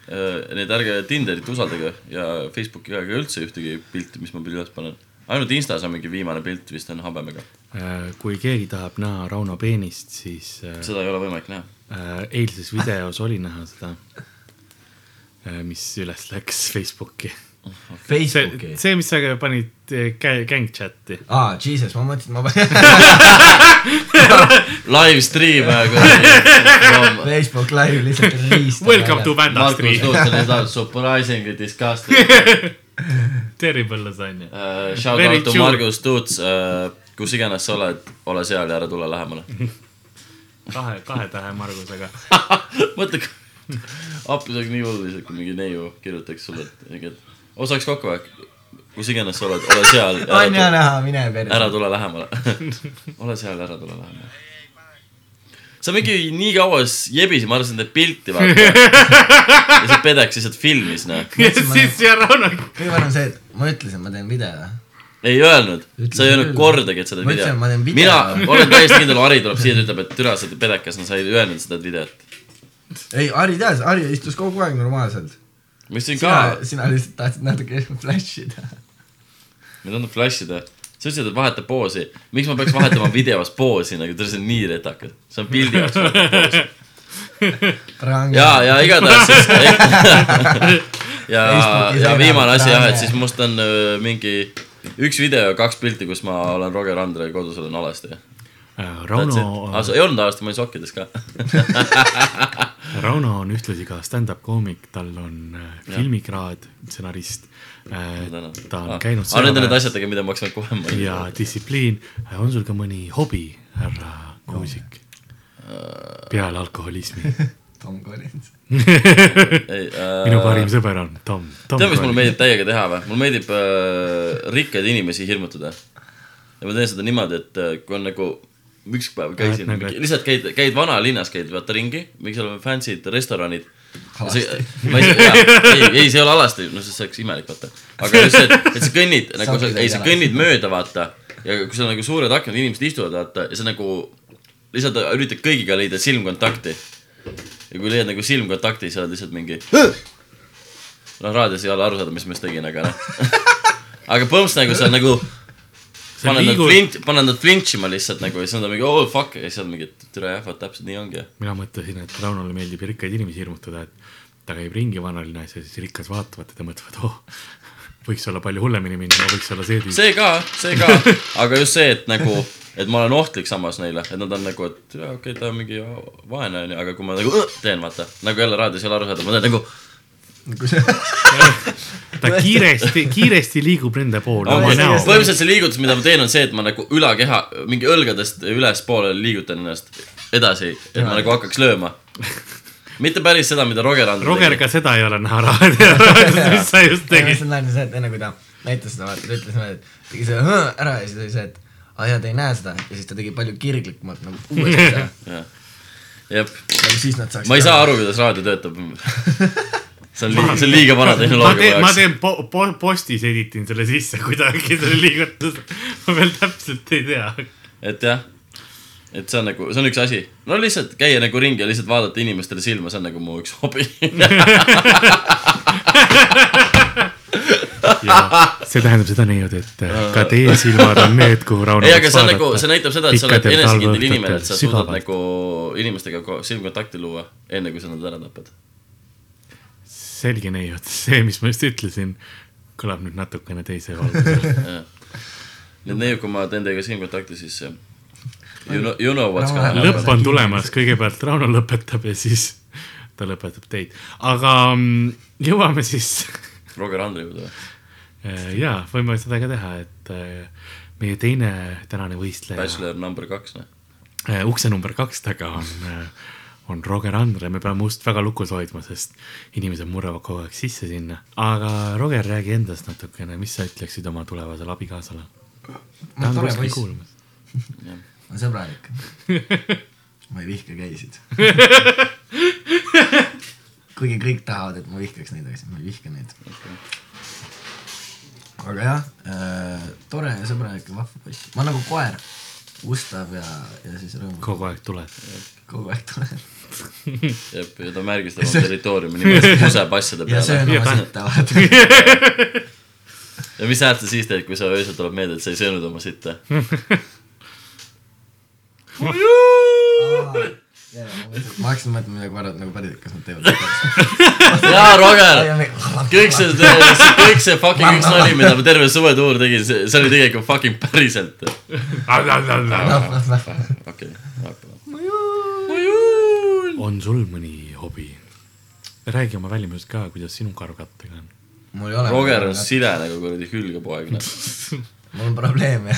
B: nii et ärge Tinderit usaldage ja Facebooki ka, ega üldse ühtegi pilti, mis ma üles panen. ainult Instas on mingi viimane pilt vist on habemega,
D: Äh, kui keegi tahab näha Rauno peenist, siis äh,
B: seda ei ole võimalik näha.
D: äh, eilses videos oli näha seda, mis üles läks Facebooki. See
C: Facebooki,.
D: see, mis sa panid äh, kä- gang chat'i.
C: aa, Jesus, ma mõtlesin, ma panin [LAUGHS]
B: live stream kuradi. [LAUGHS]
C: Facebook live lihtsalt riista.
D: Welcome to Vanda
B: Markus
D: Street.
B: Tuutsoni laul Surprisingly disgusting [LAUGHS]
D: Terrible lasagna.
B: uh,. Shout
D: Very
B: out to
D: true.
B: Margus Tuuts uh,, kus iganes sa oled, ole seal ja ära tule lähemale.
D: kahe, kahe tähe Margusega.
B: mõtle, appi see oleks nii hull lihtsalt, kui mingi neiu kirjutaks sulle, et mingi, et osaks kokku või? kus iganes sa oled, ole seal ja
C: on hea
B: ära,
C: näha, mine perse.
B: ära tule lähemale. [LAUGHS] ole seal ja ära tule lähemale. sa mingi nii kaua jebisid, ma arvasin, et pilti vaata. [LAUGHS] ja see pedeks lihtsalt filmis, noh. [LAUGHS]
D: ja siis ja Rauno,
C: kõige parem see, et ma ütlesin, ma teen video.
B: ei öelnud, sa ei öelnud kordagi, et sa teed
C: Ma
B: video
C: ütlesin, ma teen. video.
B: mina olen täiesti kindel, Harri tuleb siia ja ütleb, et türa, sa oled pedekas, no sa ei öelnud seda videot.
C: ei, Harri teadis, Harri istus kogu aeg normaalselt.
B: Ma ütlesin
C: sina
B: ka,,
C: sina lihtsalt tahtsid natuke [LAUGHS] flash ida.
B: ma ei tahtnud flash ida. sa ütlesid, et vaheta poosi. miks ma peaks vahetama videos poosi nagu, see on nii retakas. see on pildi jaoks [LAUGHS] ja, ja igatahes siis. [LAUGHS] ja, ja viimane asi jah, et siis must on öö, mingi üks video ja kaks pilti, kus ma olen Roger Andre kodus olen alasti.
D: Rauno,
B: ei olnud alasti, ma olin sokkides ka.
D: Rauno on ühtlasi ka stand-up koomik, tal on äh, filmikraad, stsenarist. ta on käinud
B: aga need on need asjadega, mida ma hakkasin kohe
D: ja
B: mainima.
D: distsipliin. on sul ka mõni hobi, härra Kuusik? peale alkoholismi. [LAUGHS]
C: Tom Collins. [LAUGHS]
D: minu parim sõber on Tom.
B: tead, mis mulle meeldib täiega teha või? mulle meeldib äh, rikkaid inimesi hirmutada. ja ma teen seda niimoodi, et äh, kui on nagu üks päev käisin
D: nagu,
B: lihtsalt käid, käid vanalinnas, käid vaata ringi, mingi seal on fancy'd restoranid. ma ei, ei, ei, see ei ole alasti, no see oleks imelik, vaata. aga just see, et, sa kõnnid nagu sa, ei sa kõnnid mööda, vaata. ja kui on nagu suured aknad, inimesed istuvad, vaata, ja sa nagu lihtsalt üritad kõigiga leida silmkontakti. ja kui leiad nagu silmkontakti, siis oled lihtsalt mingi. noh, raadios ei ole aru saada, mis ma just tegin, aga noh. [LAUGHS] aga põhimõtteliselt nagu sa nagu
D: sa
B: paned nad flint, paned nad flinchima lihtsalt nagu ja siis nad on mingi oh fuck ja siis on mingi, et tere jah, vot täpselt nii ongi.
D: mina mõtlesin, et Raunole meeldib rikkaid inimesi hirmutada, et ta käib ringi vanalinnas ja siis rikkad vaatavad teda, mõtlevad, oh, võiks olla palju hullemini minna, ma võiks olla see tüüp.
B: see ka, see ka, [LAUGHS] aga just see, et nagu, et ma olen ohtlik samas neile, et nad on nagu, et jaa, okei okay,, ta on mingi vaene onju, aga kui ma nagu õh, teen, vaata, nagu jälle raadios ei ole aru saada, ma teen nagu
D: ta kiiresti, kiiresti liigub nende poole
B: no,.
D: oma näoga.
B: põhimõtteliselt see liigutus, mida ma teen, on see, et ma nagu ülakeha, mingi õlgadest ülespoole liigutan ennast edasi, et ma nagu hakkaks lööma. mitte päris seda, mida Roger Andrei
D: Roger, ka seda ei ole näha raadios, [LAUGHS] mis sa just
C: tegid. see on naine see, et enne kui ta näitas seda, vaata ta ütles niimoodi, et tegi selle ära ja siis oli see, et aa jaa, te ei näe seda ja siis ta tegi palju kirglikumalt nagu uuesti [LAUGHS] seda.
B: jep,
C: ja siis nad saaks.
B: ma ei saa aru, kuidas raadio töötab. [LAUGHS] see on liiga, see on liiga vana
D: ma
B: tehnoloogia
D: teen,
B: mu
D: ma
B: jaoks.
D: teen po-, po-, postis editin selle sisse kuidagi, selle liigutuse. ma veel täpselt ei tea.
B: et jah, et see on nagu, see on üks asi. no lihtsalt käia nagu ringi ja lihtsalt vaadata inimestele silma, see on nagu mu üks hobi. [LAUGHS]
D: see tähendab seda neiud, et äh, ka teie silmad on need, kuhu Rauno
B: ei, aga see on nagu, see näitab seda, et sa oled enesekindel inimene, et sa suudad nagu inimestega ko- silmkontakti luua, enne kui sa nad ära tapad.
D: Selge neiud, see, mis ma just ütlesin, kõlab nüüd natukene teise valgusel. [LAUGHS]
B: Need neiu, kui ma teen teiega silmkontakti, siis äh, you know, you know what's gonna
D: lõpp
B: happen.
D: on tulemas, kõigepealt Rauno lõpetab ja siis ta lõpetab teid, aga mm, jõuame siis [LAUGHS]
B: Roger Andri juurde või?
D: äh, ja võime seda ka teha, et äh, meie teine tänane võistleja
B: Bachelor number kaks, noh.
D: äh, ukse number kaks taga on, on Roger Andre, me peame ust väga lukus hoidma, sest inimesed murravad kogu aeg sisse sinna. aga Roger, räägi endast natukene, mis sa ütleksid oma tulevasele abikaasale? ta on kuskil
C: poiss.
D: kuulmas. [LAUGHS]
C: on sõbralik. [LAUGHS] ma ei vihka geisid. [LAUGHS] kuigi kõik tahavad, et ma vihkaks neid, aga siis ma ei vihka neid. aga jah äh,, tore ja sõbralik ja vahva poiss, ma olen nagu koer, ustav ja, ja siis rõõmus
D: kogu aeg tuled.
C: kogu aeg tulen. [LAUGHS]
B: jep, ja ta märgistab oma territooriumi niimoodi puseb asjade
C: ja söön
B: peale.
C: oma sitta, vaata. [LAUGHS]
B: ja mis häält sa siis teed, kui sa öösel tuleb meelde, et sa ei söönud oma sitta? [LAUGHS]
C: ma hakkasin mõtlema, mida koerad nagu päriselt, kas nad teevad.
B: jaa, Roger, kõik see, kõik see fucking üks nali, mida ma terve suvetuur tegin, see, see oli tegelikult fucking päriselt. okei,
D: on sul mõni hobi? räägi oma välimusest ka, kuidas sinu karvkattega on.
B: Roger on sile nagu kuradi hülgepoeg, noh. [LAUGHS]
C: mul on probleeme.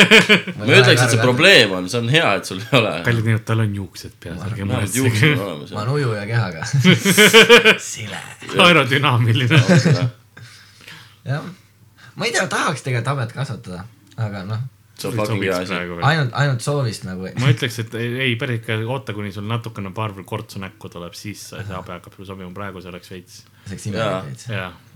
C: [LAUGHS]
B: ma ei ütleks, et see. probleem on, see on hea, et sul ei ole.
D: kallid neiud, tal on juuksed peas, ärge muretsege.
B: on olemas
C: ma olen ujuja kehaga. [LAUGHS] sile.
D: aerodünaamiline.
B: jah.
C: jah, ma ei tea, tahaks tegelikult habet kasvatada, aga noh,
B: see on fucking hea asi.
C: ainult, ainult soovist nagu.
D: ma ütleks, et ei, ei päris ikka oota, kuni sul natukene paar kortsu näkku tuleb, siis see habe hakkab sulle sobima, praegu see oleks veits.
C: saaks
B: Jaa.
C: imelik veits.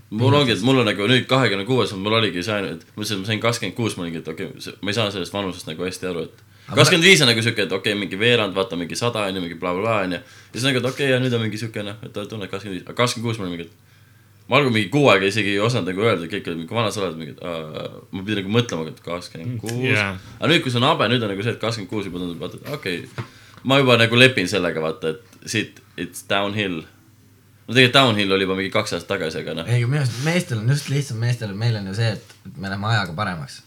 B: Mul ongi, et mul on nagu nüüd kahekümne kuues, mul oligi see ainult, mõtlesin, et ma sain kakskümmend kuus, ma olingi, et okei okay,, ma ei saa sellest vanusest nagu hästi aru, et kakskümmend viis on nagu siuke, et okei okay,, mingi veerand, vaata mingi sada on ju, mingi blablabla on ju. ja siis nagu, et okei okay,, ja nüüd on mingi siuke noh, et tunned kakskümmend viis, aga kakskümmend kuus ma olin mingi, et ma algul mingi kuu aega isegi ei osanud nagu öelda, kõik olid mingi vana sa oled, mingi, et ma pidin nagu mõtlema, et kakskümmend kuus.
D: Jaa.
B: aga nüüd, kui see on habe, nüüd on nagu see, et kakskümmend kuus juba tundub, vaata, okei okay,. ma juba nagu lepin sellega, vaata, et siit, it's downhill. No tegelikult downhill oli juba mingi kaks aastat tagasi, aga noh.
C: ei, minu arust meestel on just lihtsam, meestel, meil on ju see, et, et me läheme ajaga paremaks.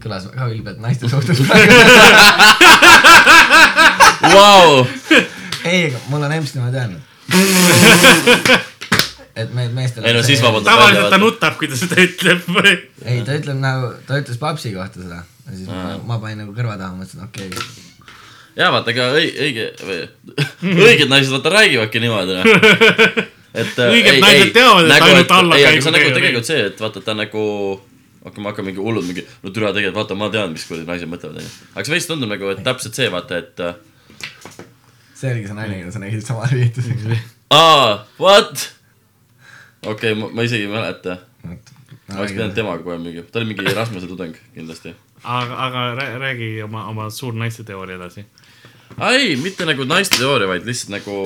C: kõlas väga ülbelt naiste suhtes.
B: Vau,
C: ei, aga mul on emps niimoodi öelnud. et meil meestel
B: ei no siis. vabandab
D: tavaliselt ta nutab, kui ta seda ütleb või.
C: ei, ta ütleb nagu, ta ütles papsi kohta seda ja siis ma, ma panin nagu kõrva taha, mõtlesin okei okay..
B: jaa, vaata, aga õi-, õige, [LAUGHS] õiged naised vaata räägivadki niimoodi, noh. [LAUGHS] et äh,
D: Õiged naised teavad, et ainult alla
B: ei,
D: käigu
B: see on nagu tegelikult see, et vaata, ta nagu okei, ma hakkan mingi hullult mingi, no türa tegelikult vaata, ma tean, mis kuradi naised mõtlevad, onju. aga see veits tundub nagu, et täpselt see, vaata, et äh,
C: see oligi see naine, keda sa nägid samal üritusel.
B: aa, what? okei okay,, ma, isegi ei mäleta. ma oleks pidanud temaga kohe mingi, ta oli mingi Rasmuse tudeng kindlasti.
D: aga, aga rää- räägi oma, oma suur naiste teooria edasi.
B: Aa ei, mitte nagu naiste teooria, vaid lihtsalt nagu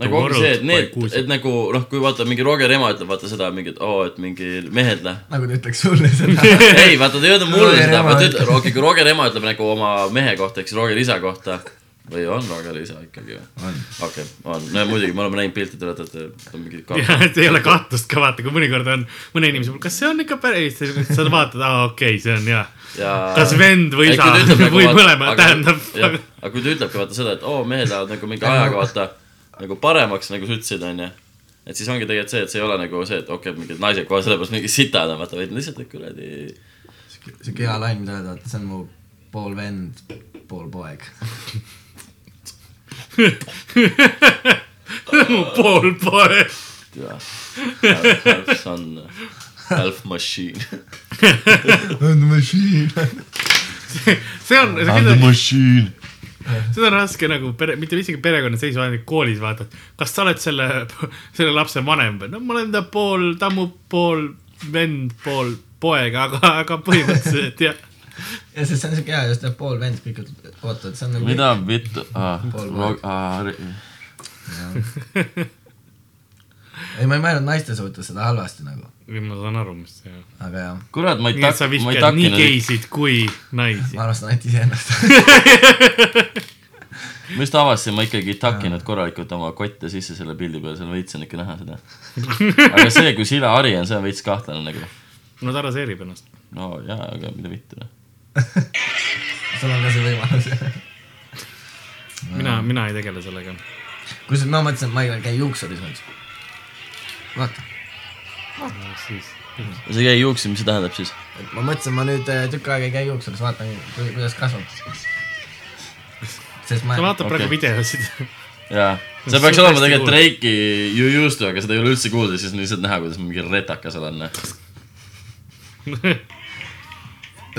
B: nagu ongi see, et need, et nagu noh, kui vaata mingi Roger ema ütleb vaata seda mingi, et oo, et mingi mehed lähe-
C: nagu ta ütleks sulle seda. [LAUGHS]
B: ei, vaata ta ei öelda mulle
C: Roger
B: seda, vaata
C: ütleb,
B: okei, kui Roger ema ütleb nagu oma mehe kohta, eks Roger isa kohta või on Roger isa ikkagi või?
C: on.
B: okei, on, no ja muidugi, me oleme näinud pilte, te olete, et on mingi [LAUGHS]
D: jah, et ei ole kahtlust ka vaata, kui mõnikord on mõne inimese puhul, kas see on ikka päris, sa vaatad, aa okei okay,, see on jah.
B: Ja
D: kas vend või isa
B: nagu
D: või mõlemad
B: aga-
D: tähendab.
B: jah, aga kui ta ütleb ka vaata seda, et oo, mehed lähevad nagu mingi ajaga vaata nagu paremaks, nagu sa ütlesid, onju. et siis ongi tegelikult see, et see ei ole nagu see, et okei okay,, mingid naised kohe sellepärast mingi sitad on, vaata, vaid lihtsalt, et kuradi.
C: siuke hea lain, mida öelda, et see on mu pool vend, pool poeg. [LAUGHS]
D: pool poeg.
B: Half, half son, half machine.
C: on machine.
D: see on, see on,
B: machine.
D: seda on raske nagu pere, mitte isegi perekonnaseisu, ainult koolis vaatad. kas sa oled selle, [LAUGHS] selle lapse vanem või? no ma olen ta pool tammu, pool vend, pool poeg, aga, aga põhimõtteliselt jah.
C: ja sest see on siuke hea, just need pool vend kõik ütlevad, oota, et see on nagu.
B: mida vittu ah,
C: Pool
B: ah,?
C: ei, ma ei mõelnud naiste suhtes seda halvasti nagu,
D: ma saan aru, mis see on.
C: aga jah,
B: kurat, ma ei
D: nii et sa
B: tak-,
D: vihkad nii geisid kui naisi.
C: ma armastan ainult iseennast. [LAUGHS]
B: ma just avastasin, ma ikkagi ei takkinud korralikult oma kotte sisse selle pildi peale, seal veits on ikka näha seda. aga see, kui sila hari on, see on veits kahtlane nagu.
D: no ta raseerib ennast.
B: no jaa, aga mida vittu noh. [LAUGHS]
C: sul on ka see võimalus.
D: mina, mina ei tegele sellega.
C: kusjuures ma mõtlesin, et ma ei käi juuksuris nüüd. vaata,
B: ja see jäi juukse, mis see tähendab siis?
C: et ma mõtlesin, ma nüüd äh, tükk aega ei käi juuksuris, vaatan, kuidas kasvab.
D: sa, vaatad
B: Okei.
D: praegu videosid.
B: jaa, see peaks olema tegelikult Drake'i You Used To, aga seda ei ole üldse kuulda, siis on lihtsalt näha, kuidas mingi retakas olen. [LAUGHS]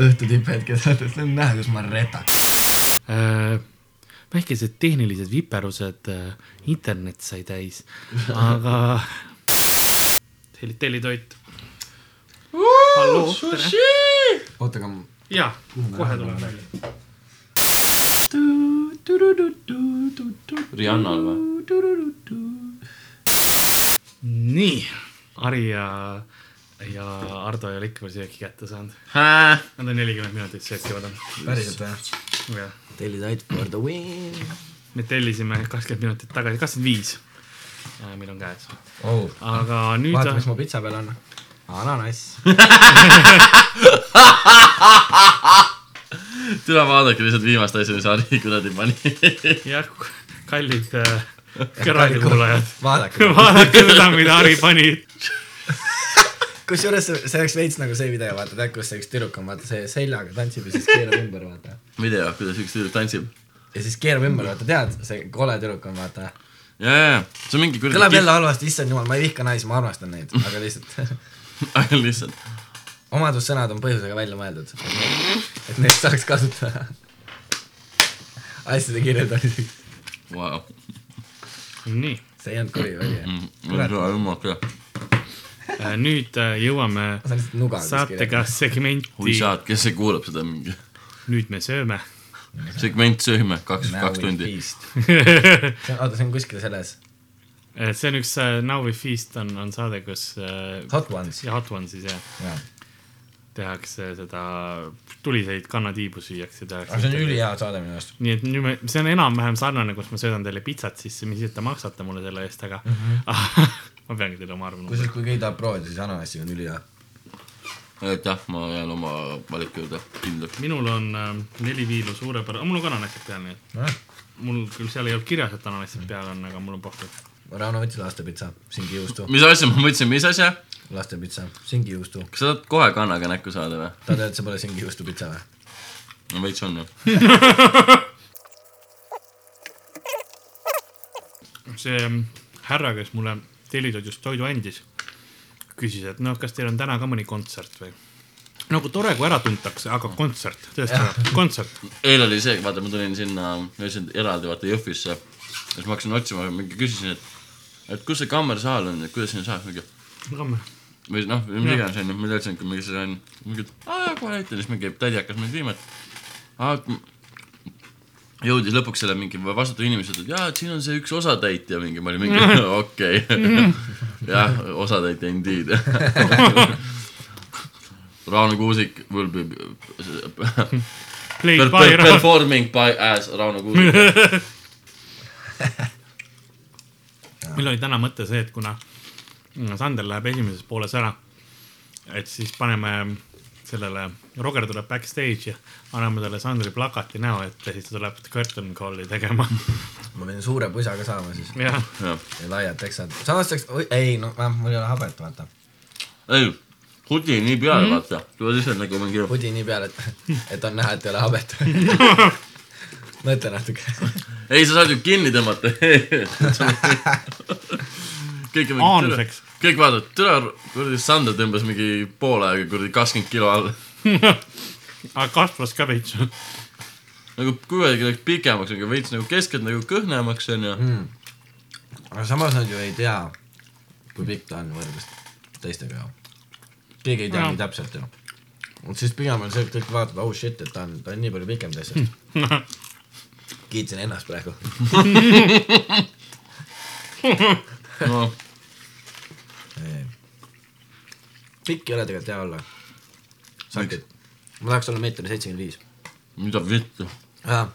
C: õhtutipphetked, see on näha, kus ma olen retak.
D: Äh, väikesed tehnilised viperused, internet sai täis, aga telli, tellitoit. halloo, tere.
C: oota, aga
D: jaa, kohe tuleb välja.
B: Rihannal või?
D: nii, Ari ja, ja Ardo ei ole ikka veel sööki kätte saanud. Nad on nelikümmend minutit söökivad.
C: päriselt või? tellitoit for the win
D: me tellisime kakskümmend minutit tagasi, kakskümmend viis. Meil on käes,
C: oh..
D: aga nüüd
C: vaata, mis mu pitsa peal on. ananass. [LAUGHS]
B: tule vaadake lihtsalt viimast asja, mis Harri kuradi pani. [LAUGHS]
D: jah, kallid äh, raadiokuulajad,
C: vaadake. [LAUGHS]
D: vaadake seda, mida Ari pani.
C: kusjuures see, see oleks veits nagu see video, vaata, tead, kus see üks tüdruk on, vaata see seljaga tantsib ja siis keerab ümber, vaata.
B: video, kuidas üks tüdruk tantsib.
C: ja siis keerab ümber, vaata, tead, see kole tüdruk on, vaata.
B: ja, ja, ja, see on mingi
C: kõlab
B: kuradi
C: jälle halvasti, issand jumal, ma ei vihka naisi, ma armastan neid, aga lihtsalt [LAUGHS]
B: aga lihtsalt.
C: omadussõnad on põhjusega välja mõeldud, et neid saaks kasutada asjade kirjeldamiseks.
B: Vau.
D: nii,
C: see ei olnud kuri, ju?
B: mul ei tule ilma ka.
D: nüüd äh, jõuame saatega segmenti
B: saad, kes see kuulab seda mingi
D: Nüüd me sööme.
B: Segment sööme kaks, kaks tundi. [LAUGHS]
C: see on, oota, see on kuskil selles
D: Äh, see on üks äh, Now We Feast on, on saade, kus äh,
C: Hot Ones.
D: ja Hot Onesis jah,
C: jaa,
D: tehakse seda tuliseid kannatiibu süüakse,
C: aga see on ülihea saade minu arust.
D: nii et nüüd me, see on enam-vähem sarnane, kus ma söödan teile pitsat sisse, mis te maksate mulle selle eest, aga mm -hmm. [LAUGHS] ma peangi teile oma arvamuse.
C: kusjuures, kui keegi tahab proovida, siis ananassiga on ülihea.
B: aitäh, ma jään oma valiku juurde kindlalt.
D: minul on äh, neli viilu suurepärane, mul on ka ananassid peal, nii et mul küll seal ei olnud kirjas, et ananassid peal on, aga mul on pohhu.
C: Rauno võttis lastepitsa, singijuustu,
B: mis asja, ma mõtlesin, mis asja?
C: lastepitsa, singijuustu.
B: kas sa tahad kohe kannaga näkku saada või?
C: tahad öelda, et see pole singijuustu pitsa või?
B: no veits on ju.
D: see härra, kes mulle tellitoidust toidu andis, küsis, et noh, kas teil on täna ka mõni kontsert või? nagu tore, kui ära tuntakse, aga kontsert, tõesti, kontsert.
B: eile oli see, vaata, ma tulin sinna, öösel eraldi vaata Jõhvisse. ja siis ma hakkasin otsima, mingi küsisin, et, et kus see kammersaal on, et kuidas sinna saab, mingi või noh, mis iganes onju, ma teadsin, et mingi see on, mingi, aa jaa, kohe näitan, siis mingi tädi hakkas mind viima, et aa, jõudis lõpuks selle mingi vastutav inimene ütles, et jaa, et siin on see üks osatäitja mingi, ma olin mingi [LAUGHS] okei, jah, osatäitja indeed. [LAUGHS] Rauno Kuusik will be per, per, performing by as Rauno Kuusik. [LAUGHS]
D: meil oli täna mõte see, et kuna Sander läheb esimeses pooles ära, et siis paneme sellele, Roger tuleb backstage ja anname talle Sandri plakati näo ette, siis ta tuleb curtain call'i tegema. [LAUGHS]
C: ma võin suure pusa ka saama siis
D: jah,
B: jah,
C: ja laiad teksad. samas saaks, ei no vähemalt mul ei ole habet, vaata.
B: ei, huti nii peale vaata, tuleb lihtsalt nagu mingi,
C: pudi nii peale, et, et on näha, et ei ole habet. [LAUGHS] mõtle natuke.
B: ei, sa saad ju kinni tõmmata. [LAUGHS]
D: Aanuseks.
B: Kõik vaatavad, türa, kuradi Sander tõmbas mingi pool aega kuradi kakskümmend kilo alla. [LAUGHS]
D: aga kasvas ka veits.
B: nagu kuidagi läks pikemaks, aga veits nagu keskelt nagu kõhnemaks onju.
C: aga samas nad ju ei tea, kui pikk ta on võrreldes teistega ju. keegi ei tea
D: No.
C: nii täpselt ju. siis pigem on see, et kõik vaatavad, oh shit, et ta on, ta on nii palju pikem teistest. [LAUGHS] kiitsin ennast praegu. [LAUGHS]
B: no
C: pikk ei ole tegelikult hea olla. sakid. ma tahaks olla meeter seitsekümmend viis.
B: mida vittu.
C: jah.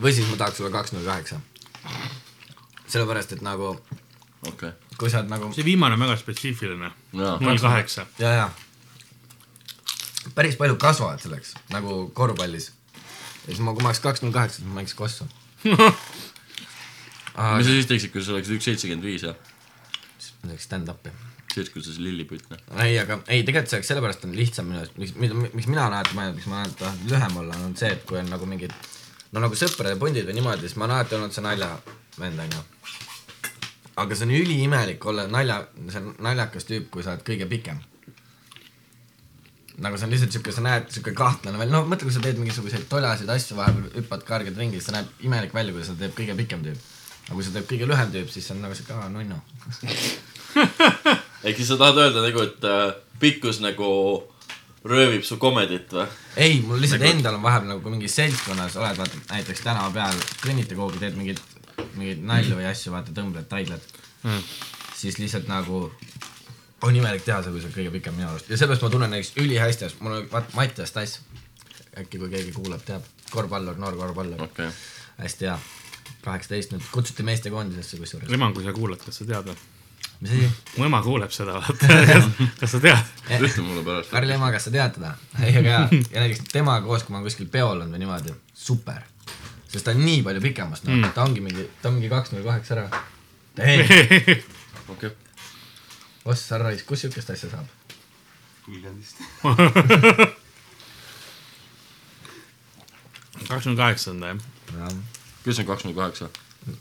C: või siis ma tahaks olla kaks null kaheksa. sellepärast, et nagu,
B: okei okay.,
C: kui sa oled nagu
D: see viimane on väga spetsiifiline, null kaheksa.
C: ja, ja päris palju kasvavad selleks nagu korvpallis. ja siis ma, kui ma oleks kaks null kaheksa, siis ma mängiks kossu. [LAUGHS]
B: mis sa siis teeksid, kui sa oleksid üks seitsekümmend viis ja
C: ma teeks stand-up'i.
B: siis, kui sa see lillipütt noh.
C: ei, aga ei, tegelikult see oleks sellepärast on lihtsam minu arust, miks, miks mina alati mõelnud, miks ma alati tahan lühem olla, on see, et kui on nagu mingid no nagu sõprade pundid või niimoodi, siis ma olen alati olnud see naljavend onju. aga see on üliimelik olla nalja, see naljakas tüüp, kui sa oled kõige pikem. nagu see on lihtsalt siuke, sa näed siuke kahtlane veel, no mõtle, kui sa teed mingisuguseid tolasid asju, vahepeal hüppad karged ringi, siis see näeb imelik välja, kui seda teeb kõige pikem tüüp. aga kui seda teeb kõige lühem tüüp, siis see on nagu siuke, aa nunnu. [LAUGHS]
B: ehk siis sa tahad öelda nagu, et äh, pikkus nagu röövib su komedit või?
C: ei, mul lihtsalt endal on vahepeal nagu, kui mingis seltskonnas oled, vaata näiteks tänava peal kõnnite kuhugi, teed mingeid, mingeid nalju või asju, vaata tõmbled, taidled
D: Mm.
C: siis lihtsalt nagu on imelik teha seda, kui sa oled kõige pikem minu arust ja sellepärast ma tunnen näiteks ülihästi, mul on vaata Mattias Tass, äkki kui keegi kuulab, teab, korvpallur, noor korvpallur
B: okay..
C: hästi hea, kaheksateist nüüd kutsuti meestekoondisesse kusjuures,
D: Leman, kui sa kuulad, kas sa tead või?
C: Mis asi?
D: mu ema kuuleb seda, vaata. [LAUGHS] kas sa tead?
B: ütle mulle pärast.
C: Karl Ema, kas sa tead teda? ei, aga hea, ja näiteks temaga koos, kui ma olen kuskil peol olnud või niimoodi, super. sest ta on nii palju pikemast, noh mm., ta ongi mingi, ta on mingi kaks null kaheksa ära. ei, [LAUGHS]
B: okei.
C: ossa raisk, kus siukest asja saab?
E: Viljandist. [LAUGHS]
D: kakskümmend kaheksanda jah.
B: kes on kaks null kaheksa?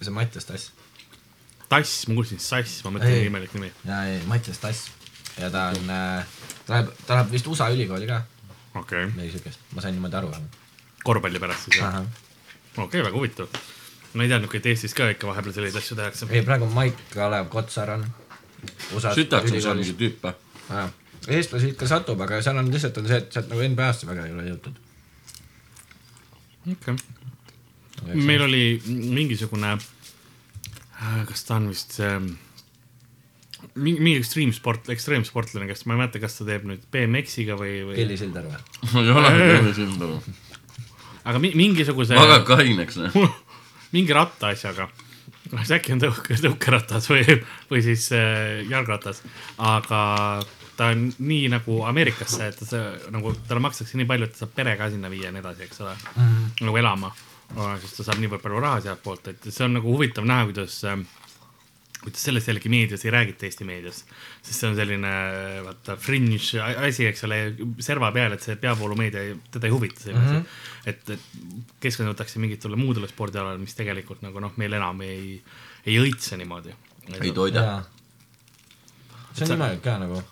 C: see Mattias Tass.
D: Tass, ma kuulsin Sass, ma mõtlen
C: Ei.
D: imelik nimi.
C: jaa, ei, Mattias Tass. ja ta on äh,, ta läheb, ta läheb vist USA ülikooli ka,
D: okei okay.,
C: midagi siukest, ma sain niimoodi aru.
D: korvpalli pärast siis jah?
C: ei,
D: okei okay,, väga huvitav. ma ei teadnudki, et Eestis ka ikka vahepeal selliseid asju tehakse.
C: praegu on Maik Kalev Kotsar on.
B: sitaks on seal mingi tüüp või?
C: eestlasi ikka satub, aga seal on lihtsalt on see, et sealt nagu NBA-sse väga ei ole jõutud.
D: okei okay.. meil oli mingisugune, kas ta on vist see, mingi, mingi ekstreemsport, ekstreemsportlane, kes, ma ei mäleta, kas ta teeb nüüd BMX-iga või, või,
C: Kelly Silder või? [LAUGHS]
B: ei ole küll silda.
D: aga mi- mingisuguse,
B: väga kaineks [LAUGHS]
D: mingi rattaasjaga. noh, äkki on tõuke, tõukeratas või, või siis äh, jalgratas, aga ta on nii nagu Ameerikasse, et ta see, nagu talle makstakse nii palju, et ta saab pere ka sinna viia ja nii edasi, eks ole mm, -hmm. nagu elama. Sest ta saab niivõrd palju raha sealtpoolt, et see on nagu huvitav näha, kuidas äh, kuidas sellest jällegi meedias ei räägita Eesti meedias, sest see on selline vaata fringe asi, eks ole, serva peal, et see peavoolumeedia ei- teda ei huvita see mm. -hmm. et, et keskendutakse mingitele muudele spordialadele, mis tegelikult nagu noh, meil enam ei, ei õitse niimoodi.
B: ei toida.
C: see on imelik ka nagu.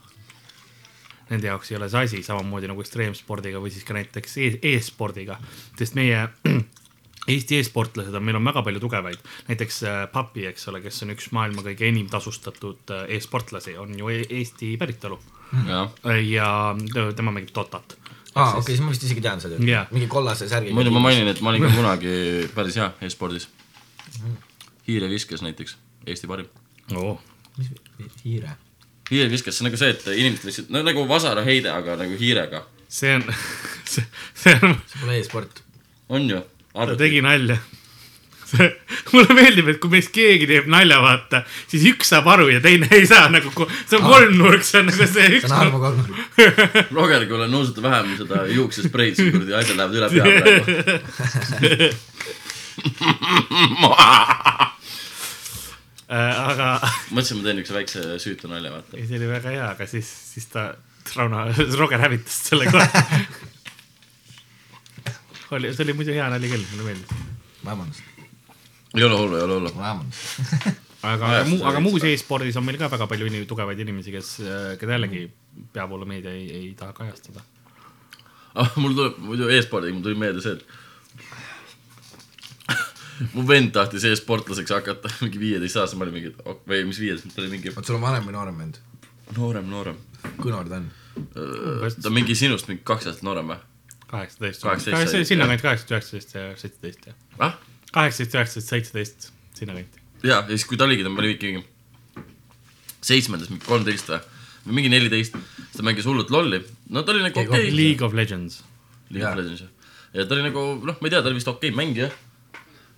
D: Nende jaoks ei ole see asi samamoodi nagu ekstreemspordiga või siis ka näiteks e- e-spordiga, sest meie Eesti e-sportlased on, meil on väga palju tugevaid, näiteks äh, Papi, eks ole, kes on üks maailma kõige enim tasustatud äh, e-sportlasi, on ju e Eesti päritolu
B: jah,
D: ja tema mängib Dotat.
C: aa, okei, siis ma vist isegi tean seda
D: Jaa.
C: mingi kollase särgi.
B: muidu ma mainin, et ma olin ka [LAUGHS] kunagi päris hea e-spordis. hiireviskes näiteks, Eesti parim.
D: oo,
C: mis hiire?
B: hiireviskes, see on nagu see, et inimesed lihtsalt, no nagu vasaraheide, aga nagu hiirega.
D: see on, [LAUGHS] see, see on,
C: see pole e-sport.
B: on ju?
D: Ta tegi nalja. mulle meeldib, et kui meist keegi teeb nalja, vaata, siis üks saab aru ja teine ei saa nagu, see on kolmnurk, see on nagu see
C: see
D: üks
C: on. Arvo Kolmnurk.
B: Roger, kui nuusuta vähem seda juuksespreid, siis kuradi asjad lähevad üle pea praegu. [LAUGHS]
D: aga
B: mõtlesin, ma teen niisuguse väikse süütu nalja, vaata.
D: ei, see oli väga hea, aga siis, siis ta, Rauno, Roger hävitas selle kohe. [LAUGHS] oli, see oli muidu hea nali küll, mulle meeldis.
C: vabandust,
B: ei ole hullu, ei ole hullu.
C: vabandust.
D: aga
B: Ajast,
D: muu, aga muus e-spordis on meil ka väga palju inim- tugevaid inimesi, kes, keda jällegi peavoolumeedia ei, ei taha kajastada.
B: ah,. mul tuleb muidu e-spordiga, mul tuli meelde see, et [LAUGHS] mu vend tahtis e-sportlaseks hakata [LAUGHS] mingi viieteistaastane, ma olin mingi, või mis viieteist, ta oli mingi
C: oot, sul on vanem või noorem vend?
B: noorem, noorem.
C: kui noor ta on?
B: ta on mingi sinust mingi kaks aastat noorem või?
D: kaheksateist,
B: 18 sai,
D: sinna
B: jah.
D: kanti kaheksateist, üheksateist ja seitseteist ja.
B: ah?
D: kaheksateist, üheksateist, seitseteist, sinna kanti.
B: ja, ja siis, kui ta oligi, ta oli mingi seitsmendas, mingi kolmteist või, või mingi neliteist, siis ta mängis hullult lolli. no ta oli nagu
C: Okei,
B: okay..
D: League of Legends.
B: League
C: Jaa.
B: of Legends jah. ja ta oli nagu, noh, ma ei tea, ta oli vist okei okay mängija.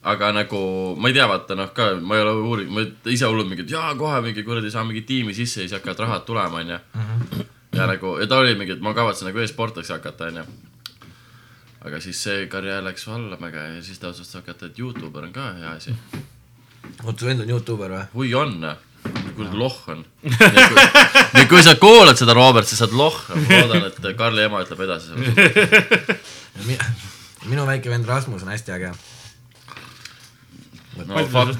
B: aga nagu ma ei tea, vaata noh, ka ma ei ole uurinud, ma ise hullult mingi, et jaa, kohe mingi kuradi saa mingi tiimi sisse ja siis hakkavad rahad tulema, onju. ja nagu, ja ta oli mingi, et ma kavatsen nagu e-sportlaks hakata, onju. Aga siis see karjäär läks allamäge ja siis ta otsustas hakata, et Youtuber on ka hea asi.
C: oot, su vend on Youtuber või?
B: kui on, kuradi lohh on. nüüd, kui sa kuulad seda, Robert, siis sa oled lohh. ma loodan, et Karli ema ütleb edasi selle.
C: minu väike vend Rasmus on hästi äge.
B: no fuck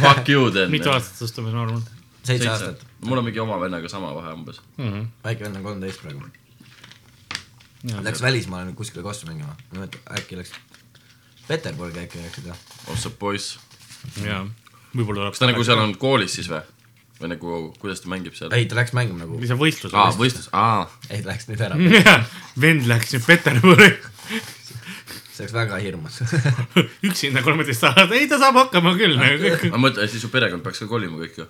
B: fuck you then.
D: mitu aastat sinust umbes noorem on
C: seitse aastat.
B: mul on mingi oma vennaga sama vahe umbes.
D: mm? -hmm.
C: väike vend on kolmteist praegu. Läks välismaale kuskile kossu mängima. ma ei mäleta, äkki läks Peterburgi äkki läksid või?
B: oh sa poiss.
D: jaa, võib-olla tuleb.
B: kas ta nagu seal on koolis siis või? või nagu, kuidas ta mängib seal?
C: ei, ta läks mängima nagu,
D: mis on võistlus
B: aa,? võistlus, aa.
C: ei ta läks nüüd ära.
D: jah, vend läks nüüd Peterburi
C: see oleks väga hirmus. [LAUGHS]
D: üksinda kolmeteist aastat, ei ta saab hakkama küll nagu kõik.
B: ma mõtlen, et siis su perekond peaks ka kolima kõik ju.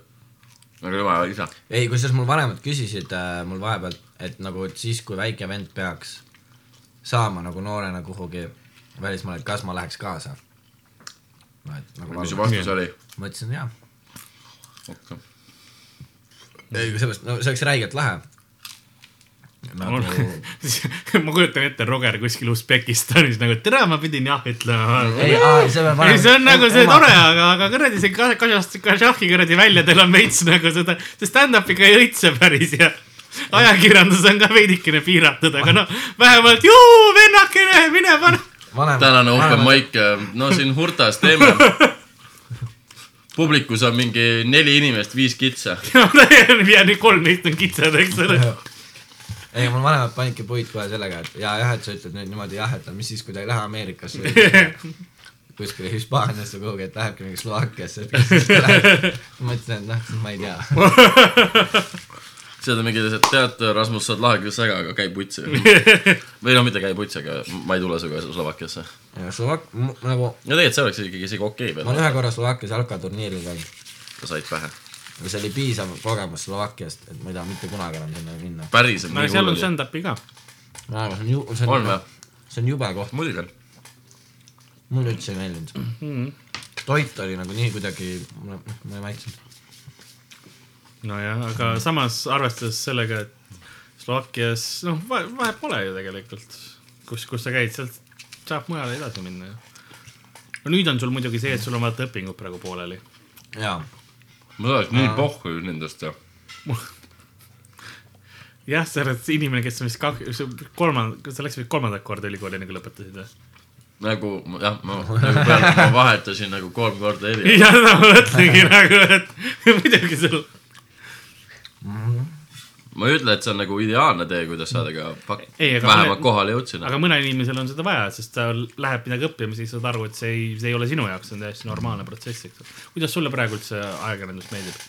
B: Nagu ema ja isa.
C: ei, kusjuures mul vanemad küsisid äh, mul vahepeal, et nagu et siis, kui väike vend peaks saama nagu noorena kuhugi välismaale, et kas ma läheks kaasa. nagu
B: mis su vastus oli?
C: ma ütlesin jaa.
B: okei.
C: ei, sellest, no see oleks räigelt lahe. Nagu [LAUGHS]
D: ma kujutan ette Roger kuskil Usbekistanis nagu, et tere, ma pidin jah ütlema.
C: ei, see peab
D: ei, see on nagu see tore, aga, aga kuradi see ka- Kasahst- Kasahhi kuradi väljadel on veits nagu seda, see stand-up ikka ei õitse päris ja ajakirjandus on ka veidikene piiratud, aga noh, vähemalt juu, vennakene, mine pane.
B: tänane open mic, no siin Hurtas teeme. publikus on mingi neli inimest, viis kitsa. [LAUGHS]
D: ja nüüd kolm neist on kitsad, eks ole.
C: ei, mul vanemad panidki puid kohe sellega, et ja jah, et sa ütled nüüd niimoodi jah, et mis siis, kui ta ei lähe Ameerikasse või [LAUGHS] kuskile Hispaaniasse kuhugi, et lähebki mingi Slovakkiasse, et mis siis ta [LAUGHS] läheb. ma ütlesin, et noh, ma ei tea. [LAUGHS]
B: seda mingi, tead, Rasmus, sa oled lahe küll sega, aga käi putsi. või no mitte käi putsi, aga ma ei tule sinuga Slovakkiasse.
C: ja Slovak-, nagu
B: no tegelikult see oleks ikkagi isegi okei
C: ma olen
B: veel.
C: ühe korra Slovakkias jalkaturniiril käinud
B: sa said pähe.
C: See oli piisav kogemus Slovakkiast, et ma ei taha mitte kunagi enam sinna minna.
B: päriselt
D: no
B: nii
D: seal on stand-up'i ka.
C: see on ju, see
B: on
C: see on jube koht,
B: muidugi on.
C: mulle üldse ei meeldinud. toit oli nagu nii kuidagi, ma ma ei maitsenud.
D: nojah, aga samas arvestades sellega, et Slovakkias, noh, vahet pole ju tegelikult, kus, kus sa käid, sealt saab mujale edasi minna ju. no nüüd on sul muidugi see, et sul on vaata õpingud praegu pooleli.
C: jaa,
B: ma oleks nii pohhu nendest ja.
D: jah, [LAUGHS] sa oled see inimene, kes on vist kaks, kolmand-, sa läksid vist kolmandat korda ülikooli, enne kui lõpetasid või?
B: nagu jah, ma, nagu peale ma vahetasin nagu kolm korda eri. [LAUGHS]
D: jah, ma mõtlengi nagu, et muidugi sul,
B: ma ei ütle, et see on nagu ideaalne tee, kuidas saada ka
D: aga
B: vähemalt kohale jõudsin.
D: aga mõnel inimesel on seda vaja, sest ta läheb midagi õppima, siis saad aru, et see ei, see ei ole sinu jaoks, see on täiesti normaalne protsess, eks ole. kuidas sulle praegu üldse ajakirjandus meeldib?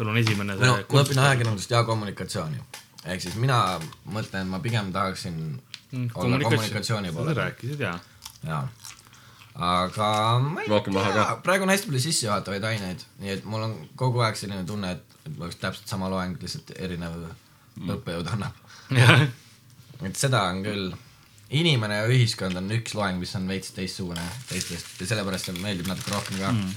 D: sul on esimene
C: no
D: see
C: ma õpin ajakirjandust ja kommunikatsiooni. ehk siis mina mõtlen, et ma pigem tahaksin
D: Mm,
C: olla kommunikatsiooni poole
D: rääkisid jaa.
C: jaa. Aga ma ei
B: Rohkem
C: tea praegu on hästi palju sissejuhatavaid aineid, nii et mul on kogu aeg selline tunne, et, et oleks täpselt sama loeng, lihtsalt erinev
B: Mm.
C: õppejõud annab. et seda on küll, inimene ja ühiskond on üks loeng, mis on veits teistsugune teistest ja sellepärast see meeldib natuke rohkem ka mm..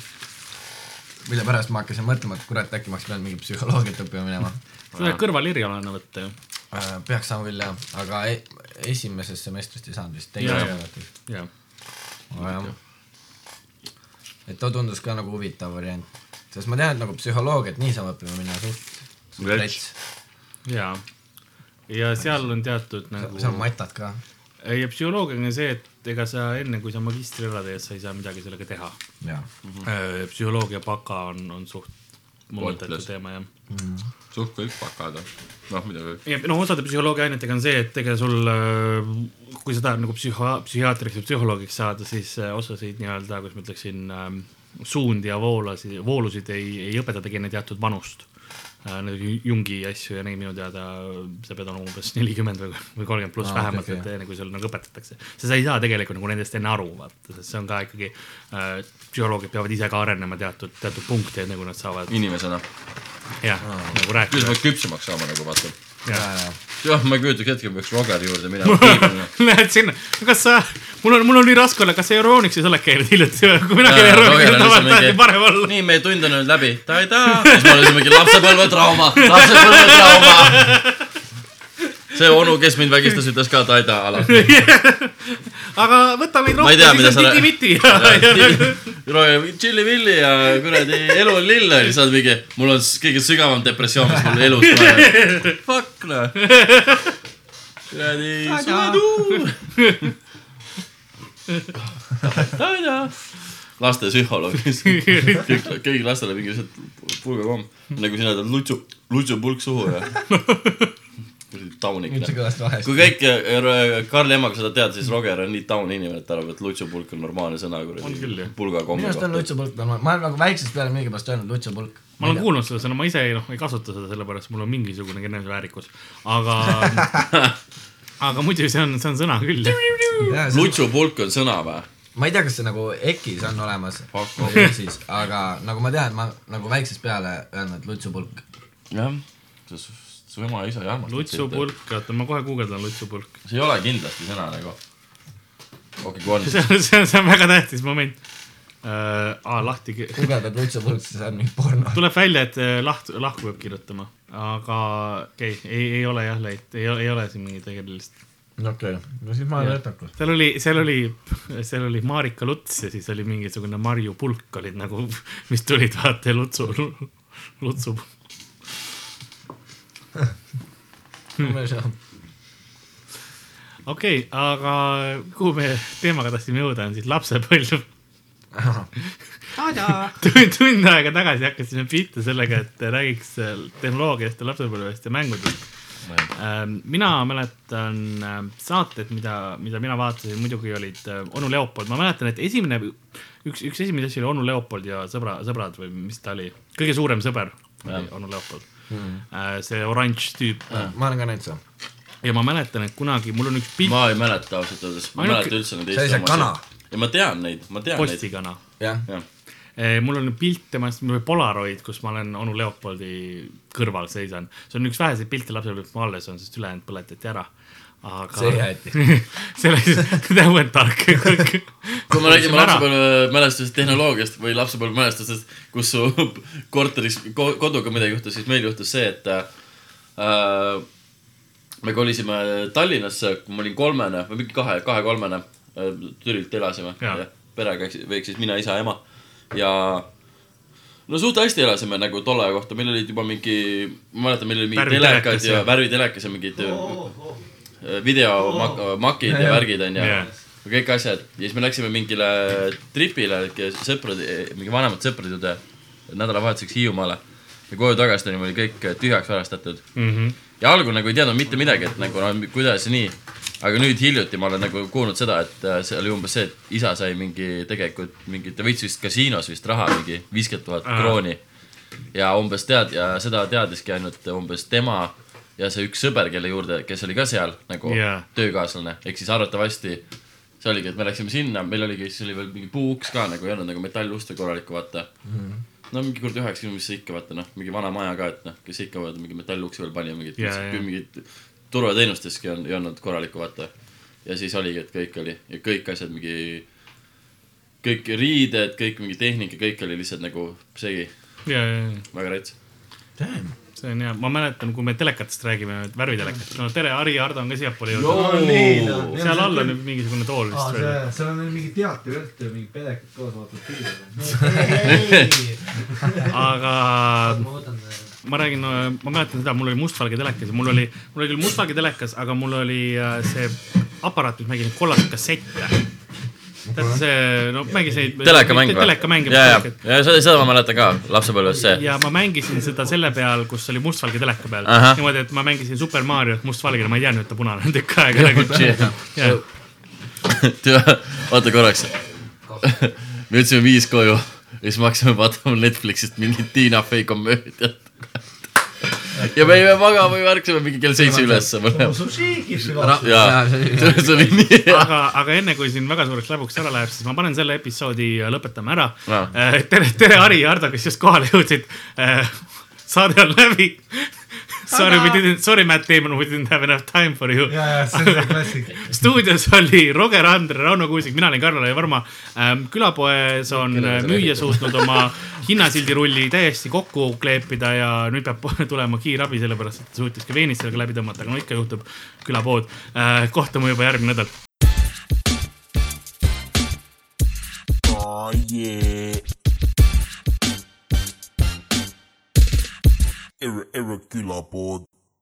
C: mille pärast ma hakkasin mõtlema, et kurat, äkki ma oleks pidanud mingit psühholoogiat õppima minema [LAUGHS]
D: sa saad kõrvalerialana võtta ju.
C: äh,. peaks saama küll jah, aga e esimesest semestrist ei saanud vist,
D: Jaa.
C: ei olnud. Et too tundus ka nagu huvitav variant, sest ma tean, et nagu psühholoogiat niisama õppima minna suht, suht
B: Rets.
D: jaa. ja seal on teatud nagu
C: seal on matad ka.
D: ja psühholoogia on see, et ega sa enne, kui sa magistriala teed, sa ei saa midagi sellega teha.
C: jaa.
D: psühholoogia baka on, on suht mõttetu teema jah.
B: Suht kõik pakad, noh midagi.
D: ja noh, osade psühholoogia ainetega on see, et ega sul, kui sa tahad nagu psühho-, psühhiaatriks või psühholoogiks saada, siis äh, osasid nii-öelda, kuidas ma ütleksin, suundi ja voolasid, voolusid ei, ei õpetatagi enne teatud vanust. Need Jungi asju ja neid minu teada sa pead olema umbes nelikümmend või, või kolmkümmend pluss
C: Aa,
D: vähemalt, et enne kui sul nagu õpetatakse. sa ei saa tegelikult nagu nendest enne aru, vaata, sest see on ka ikkagi äh,, psühholoogid peavad ise ka arenema teatud, teatud punkte, enne kui nad saavad
B: inimesena.
D: jah, nagu
B: kuidas
D: rääkida
B: ma. küpsemaks saama nagu vaata. jah, ma ei kujutaks hetkel peaks Rogeri juurde minema. [LAUGHS]
D: Lähed sinna, kas sa, mul on, mul on nii raske olla, kas sa Euronixis oled käinud hiljuti või? kui mina käin Euronixis,
B: lihtsalt
D: taheti parem olla.
B: nii, meie tund on nüüd läbi, ta-taa, siis ma olin mingi lapsepõlvetrauma, lapsepõlvetrauma. see onu, kes mind vägistas, ütles ka ta-taa alati. [LAUGHS]
D: aga võta meid rohkem, siis on titi-miti ja,
B: tšilli-villi ja kuradi elu on lill onju, sa oled mingi, mul on kõige sügavam depressioon, mis mul elus pole. Fuck noh. kuradi suvetuul. laste psühholoog, kõik, kõigil lastel on mingi lihtsalt pulgakomm, nagu sina tead lutsu, lutsupulk suhu ja. taunik. kui kõik äh, Karli emaga seda teavad, siis Roger on nii taun inimene, et ta arvab, et lutsupulk on normaalne sõna kuradi
D: jah.
B: pulgakommi
C: minu arust on
B: kohta.
C: lutsupulk normaalne, ma olen nagu väiksest peale millegipärast öelnud lutsupulk.
D: ma olen kuulnud seda sõna, ma ise ei noh, ei kasuta seda sellepärast, mul on mingisugune eneseväärikus, aga [LAUGHS] aga muidu see on, see on sõna küll
B: lutsupulk on sõna või?
C: ma ei tea, kas see nagu EKis on olemas aga nagu ma tean, et ma nagu väiksest peale öelnud lutsupulk.
B: jah, su, su ema ja isa ei armasta.
D: lutsupulk, oota ma kohe guugeldan lutsupulk.
B: see ei ole kindlasti sõna nagu. okei, kui on, [LAUGHS]
D: see on, see on, see on väga tähtis moment äh,. aa, lahti, [LAUGHS]
C: guugeldad lutsupulk, siis on mingi porno.
D: tuleb välja, et äh, laht-, lahku peab kirjutama, aga okei okay,, ei, ei ole jah leid, ei, ei ole siin mingit tegelist.
C: okei, no siis ma olen retakas.
D: seal oli, seal oli, seal oli Marika Luts ja siis oli mingisugune Marju Pulk olid nagu, [LAUGHS] mis tulid vaata ja Lutsu, Lutsu. okei okay,, aga kuhu me teemaga tahtsime jõuda, on siis lapsepõlv. tund, tund aega tagasi hakkasime pihta sellega, et räägiks tehnoloogiast ja lapsepõlvest ja mängudest. mina mäletan äh, saated, mida, mida mina vaatasin, muidugi olid äh, onu Leopold, ma mäletan, et esimene, üks, üks esimesi asju oli onu Leopold ja sõbra, sõbrad või mis ta oli, kõige suurem sõber oli
B: Jah.
D: onu Leopold. See oranž tüüp
C: ma olen ka näinud seda.
D: ja ma mäletan, et kunagi mul on üks pilt,
B: ma ei mäleta ausalt öeldes, ma ei mäleta üldse neid
C: see oli see kana.
B: ja ma tean neid, ma tean neid.
D: postikana.
C: jah,
D: mul on pilt temast, mul oli Polaroid, kus ma olen onu Leopoldi kõrval seisan. see on üks väheseid pilte lapsepõlvest, mis mul alles on, sest ülejäänud põletati ära. Aga
C: see jäeti. [LAUGHS]
D: see oli see on tark.
B: kui me räägime lapsepõlvemälestusest, tehnoloogiast või lapsepõlvemälestusest, kus su [LAUGHS] korteris ko,, koduga midagi juhtus, siis meil juhtus see, et äh, me kolisime Tallinnasse, kui ma olin kolmene või mingi kahe, kahe-kolmene äh,, Türilt elasime perega, ehk siis mina, isa, ema ja no suht hästi elasime nagu tolle aja kohta, meil olid juba mingi, ma mäletan, meil oli mingi telekad
D: ja-
B: värvitelekas ja mingid äh, videomakid ja värgid onju ja kõik asjad. Ja siis me läksime mingile tripile sõprade, mingi vanemate sõprade juurde nädalavahetuseks Hiiumaale. Ja koju tagasi tulime, oli kõik tühjaks varastatud.
D: Mhm.
B: ja algul nagu ei teadnud mitte midagi, et nagu no kuidas nii. aga nüüd hiljuti ma olen nagu kuulnud seda, et äh, see oli umbes see, et isa sai mingi tegelikult mingi, ta võitis vist kasiinos vist raha mingi viiskümmend tuhat krooni. ja umbes tead ja seda teadiski ainult umbes tema ja see üks sõber, kelle juurde, kes oli ka seal nagu
D: Jaa.
B: töökaaslane, ehk siis arvatavasti see oligi, et me läksime sinna, meil oligi, siis oli veel mingi puuuks ka nagu ei olnud nagu metalluste korralikku, vaata no mingi kord üheksakümne, mis sa ikka vaata noh, mingi vana maja ka, et noh, kes ikka vaata mingi metalluksi veel pani ja mingit
D: Jaa, jaa.
B: mingit turvateenusteski on, ei olnud korralikku vaata. ja siis oligi, et kõik oli ja kõik asjad mingi, kõik riided, kõik mingi tehnika, kõik oli lihtsalt nagu segi,
D: ja, ja, ja
B: väga rets.
D: See on hea, ma mäletan, kui me telekatest räägime, värvitelekat, no tere, Harri ja Hardo on ka siiapoole jõudnud. seal all on nüüd mingisugune tool vist
F: see
D: veel.,
F: seal on veel mingi teatriõht ja mingi pedekat koos filme.
D: aga [LAUGHS]
F: ma
D: räägin, ma mäletan seda, mul oli mustvalge telekas ja mul oli, mul oli küll mustvalge telekas, aga mul oli äh, see aparaat, mis mängis kollaseid kassette. Tead see, no mängis neid.
B: telekamäng või?
D: telekamäng
B: ja, ja, ja seda, seda ma mäletan ka lapsepõlves see.
D: ja ma mängisin seda selle peal, kus oli mustvalge teleka peal. Niimoodi, et ma mängisin Super Mariot mustvalgele, ma ei teadnud, et ta punane on tükk aega
B: oota korraks. me jõudsime viis koju ja siis me hakkasime vaatama Netflixist mingit Tiina Fey komöödiat. [LAUGHS] ja me jäime magama ja ärkasime mingi kell seitse ülesse jaa, [LAUGHS] see oli nii hea.
D: aga, aga enne kui siin väga suureks läbuks ära läheb, siis ma panen selle episoodi lõpetama ära
B: Aa.
D: äh,. tere, tere, Harri ja Hardo, kes just kohale jõudsid äh,. saade on läbi. Sorry, we didn't, sorry, Matt Damon, we didn't have enough time for you.
F: ja, ja see on see klassik. [LAUGHS]
D: stuudios oli Roger Andre, Rauno Kuusik, mina olin Karl-Lari Varma ähm,. külapoes on äh, müüja suutnud oma [LAUGHS] hinnasildirulli täiesti kokku kleepida ja nüüd peab [LAUGHS] tulema kiirabi, sellepärast et ta suutis ka veenist sellega läbi tõmmata, aga no ikka juhtub külapood äh,. kohtume juba järgmine nädal.
A: Oh yeah. irregular board.